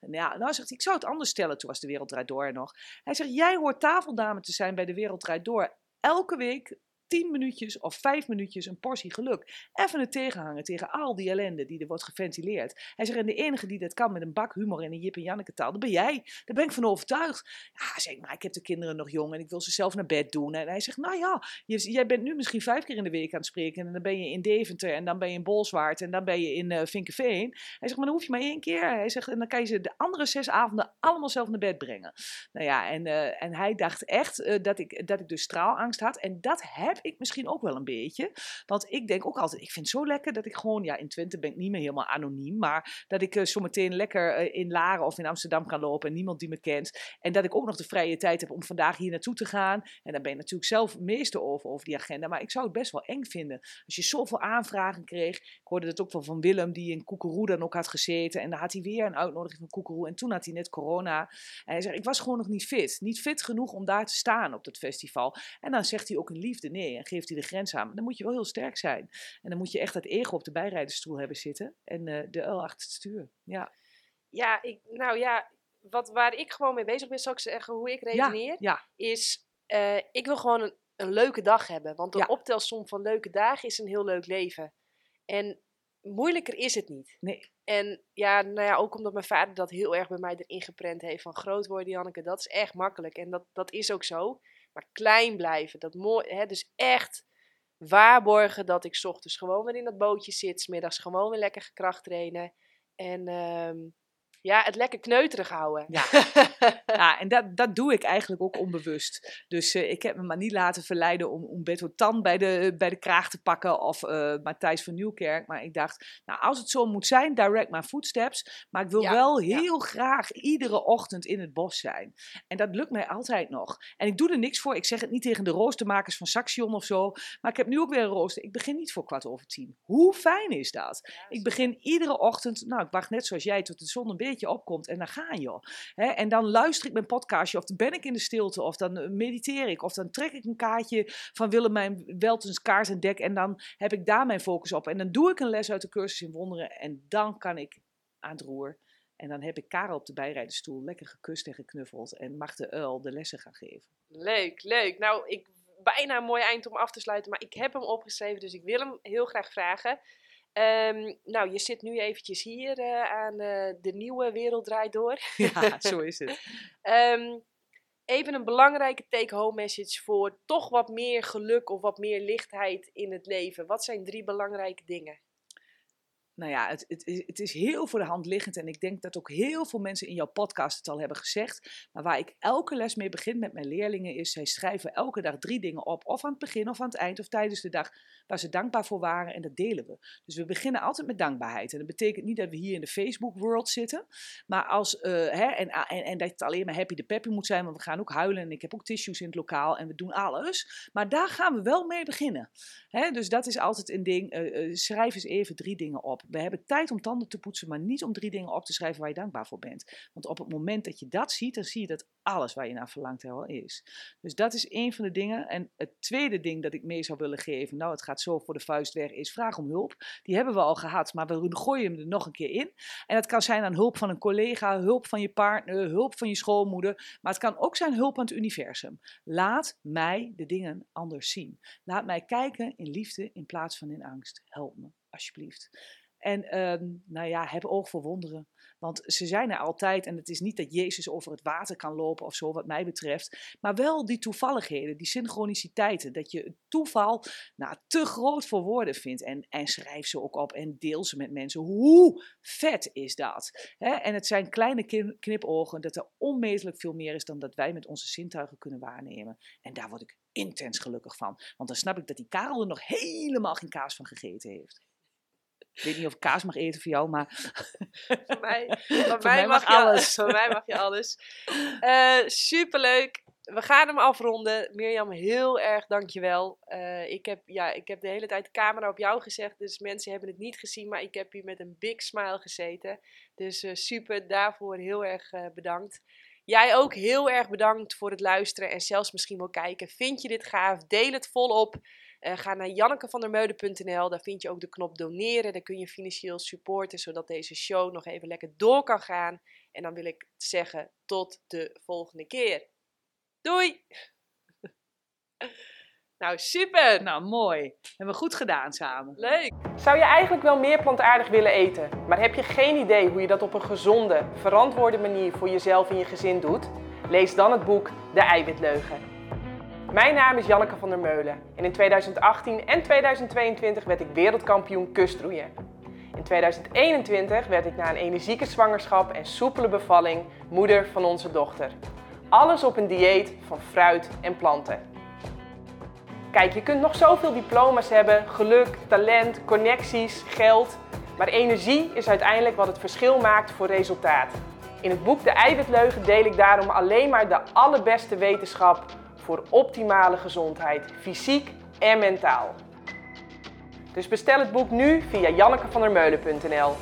en ja, nou zegt hij, ik zou het anders stellen. Toen was de Wereld Draait Door nog. Hij zegt, jij hoort tafeldame te zijn bij de Wereld Door. Elke week tien minuutjes of vijf minuutjes een portie geluk. Even het tegenhangen tegen al die ellende die er wordt geventileerd. Hij zegt, en de enige die dat kan met een bak humor en een Jip en Janneke taal, dat ben jij. Daar ben ik van overtuigd. Ja, zeg maar, ik heb de kinderen nog jong en ik wil ze zelf naar bed doen. En hij zegt, nou ja, jij bent nu misschien vijf keer in de week aan het spreken. En dan ben je in Deventer en dan ben je in Bolswaard en dan ben je in uh, Vinkenveen. Hij zegt, maar dan hoef je maar één keer. Hij zegt, en dan kan je ze de andere zes avonden allemaal zelf naar bed brengen. Nou ja, en, uh, en hij dacht echt uh, dat, ik, dat ik dus straalangst had. En dat heb ik misschien ook wel een beetje. Want ik denk ook altijd, ik vind het zo lekker dat ik gewoon, ja, in Twente ben ik niet meer helemaal anoniem. Maar dat ik uh, zometeen lekker in Laren of in Amsterdam kan lopen en niemand die me kent. En dat ik ook nog de vrije tijd heb om vandaag hier naartoe te gaan. En dan ben je natuurlijk zelf meester over, over die agenda. Maar ik zou het best wel eng vinden. Als je zoveel aanvragen kreeg. Ik hoorde dat ook wel van Willem, die in Koekeroe dan ook had gezeten. En dan had hij weer een uitnodiging van Koekeroe. En toen had hij net corona. En hij zegt, ik was gewoon nog niet fit. Niet fit genoeg om daar te staan op dat festival. En dan zegt hij ook een liefde nee. En geeft hij de grens aan. Dan moet je wel heel sterk zijn. En dan moet je echt dat ego op de bijrijdersstoel hebben zitten. En uh, de uil achter het stuur. Ja. Ja, ik, nou ja, wat, waar ik gewoon mee bezig ben, zal ik zeggen, hoe ik redeneer, ja, is uh, ik wil gewoon een, een, leuke dag hebben. Want de ja. optelsom van leuke dagen is een heel leuk leven. En moeilijker is het niet. Nee. En ja, nou ja, ook omdat mijn vader dat heel erg bij mij erin geprent heeft van groot worden, Janneke, dat is echt makkelijk. En dat, dat is ook zo. Maar klein blijven, dat mooi, hè, dus echt waarborgen dat ik ochtends gewoon weer in dat bootje zit, s middags gewoon weer lekker gekracht trainen. En um, ja, het lekker kneuterig houden. Ja, (laughs) ja en dat, dat doe ik eigenlijk ook onbewust. Dus uh, ik heb me maar niet laten verleiden om, om Beto Tan bij de, bij de kraag te pakken of uh, Matthijs van Nieuwkerk. Maar ik dacht, nou als het zo moet zijn, direct my footsteps. Maar ik wil ja, wel heel ja. graag iedere ochtend in het bos zijn. En dat lukt mij altijd nog. En ik doe er niks voor. Ik zeg het niet tegen de roostermakers van Saxion of zo. Maar ik heb nu ook weer een rooster. Ik begin niet voor kwart over tien. Hoe fijn is dat? ik begin iedere ochtend, nou ik wacht net zoals jij tot de zon een beetje opkomt en dan ga je. En dan luister ik mijn podcastje of dan ben ik in de stilte of dan mediteer ik of dan trek ik een kaartje van Willemijn Weltens kaart en dek en dan heb ik daar mijn focus op. En dan doe ik een les uit de cursus in wonderen en dan kan ik aan het roer. En dan heb ik Karel op de bijrijdenstoel lekker gekust en geknuffeld en mag de uil de lessen gaan geven. Leuk, leuk. Nou, ik bijna een mooi eind om af te sluiten, maar ik heb hem opgeschreven, dus ik wil hem heel graag vragen. Um, nou, je zit nu eventjes hier uh, aan uh, de nieuwe Wereld Draait Door. (laughs) Ja, (laughs) zo is het. um, even een belangrijke take-home message voor toch wat meer geluk of wat meer lichtheid in het leven. Wat zijn drie belangrijke dingen? nou ja, het, het, het, is heel voor de hand liggend. En ik denk dat ook heel veel mensen in jouw podcast het al hebben gezegd. Maar waar ik elke les mee begin met mijn leerlingen is, zij schrijven elke dag drie dingen op. Of aan het begin of aan het eind of tijdens de dag waar ze dankbaar voor waren. En dat delen we. Dus we beginnen altijd met dankbaarheid. En dat betekent niet dat we hier in de Facebook world zitten. Maar als, uh, hè, en, en, en dat het alleen maar happy de peppy moet zijn. Want we gaan ook huilen. En ik heb ook tissues in het lokaal. En we doen alles. Maar daar gaan we wel mee beginnen. Hè, dus dat is altijd een ding. Uh, uh, schrijf eens even drie dingen op. We hebben tijd om tanden te poetsen, maar niet om drie dingen op te schrijven waar je dankbaar voor bent. Want op het moment dat je dat ziet, dan zie je dat alles waar je naar verlangt er is. Dus dat is een van de dingen. En het tweede ding dat ik mee zou willen geven, nou het gaat zo voor de vuist weg, is vraag om hulp. Die hebben we al gehad, maar we gooien hem er nog een keer in. En dat kan zijn aan hulp van een collega, hulp van je partner, hulp van je schoolmoeder. Maar het kan ook zijn hulp aan het universum. Laat mij de dingen anders zien. Laat mij kijken in liefde in plaats van in angst. Help me, alsjeblieft. En um, nou ja, heb oog voor wonderen. Want ze zijn er altijd. En het is niet dat Jezus over het water kan lopen of zo, wat mij betreft. Maar wel die toevalligheden, die synchroniciteiten. Dat je het toeval nou, te groot voor woorden vindt. En, en schrijf ze ook op en deel ze met mensen. Hoe vet is dat? En het zijn kleine knipogen dat er onmetelijk veel meer is dan dat wij met onze zintuigen kunnen waarnemen. En daar word ik intens gelukkig van. Want dan snap ik dat die Karel er nog helemaal geen kaas van gegeten heeft. Ik weet niet of ik kaas mag eten voor jou, maar... (laughs) voor mij, (laughs) voor mij, mag, je alles. Voor mij mag je alles. Uh, superleuk. We gaan hem afronden. Mirjam, heel erg dankjewel. Uh, ik, heb, ja, ik heb de hele tijd de camera op jou gezegd, dus mensen hebben het niet gezien, maar ik heb hier met een big smile gezeten. Dus uh, super, daarvoor heel erg bedankt. Jij ook heel erg bedankt voor het luisteren en zelfs misschien wel kijken. Vind je dit gaaf? Deel het volop. Uh, ga naar jannekevandermeulen.nl. Daar vind je ook de knop doneren. Daar kun je financieel supporten, zodat deze show nog even lekker door kan gaan. En dan wil ik zeggen tot de volgende keer. Doei! (laughs) Nou, super! Nou, mooi. Hebben we goed gedaan samen. Leuk! Zou je eigenlijk wel meer plantaardig willen eten, maar heb je geen idee hoe je dat op een gezonde, verantwoorde manier voor jezelf en je gezin doet? Lees dan het boek De Eiwitleugen. Mijn naam is Janneke van der Meulen en in 2018 en 2022 werd ik wereldkampioen kustroeien. In 2021 werd ik na een energieke zwangerschap en soepele bevalling moeder van onze dochter. Alles op een dieet van fruit en planten. Kijk, je kunt nog zoveel diploma's hebben, geluk, talent, connecties, geld. Maar energie is uiteindelijk wat het verschil maakt voor resultaat. In het boek De Eiwitleugen deel ik daarom alleen maar de allerbeste wetenschap voor optimale gezondheid, fysiek en mentaal. Dus bestel het boek nu via jannekevandermeulen.nl.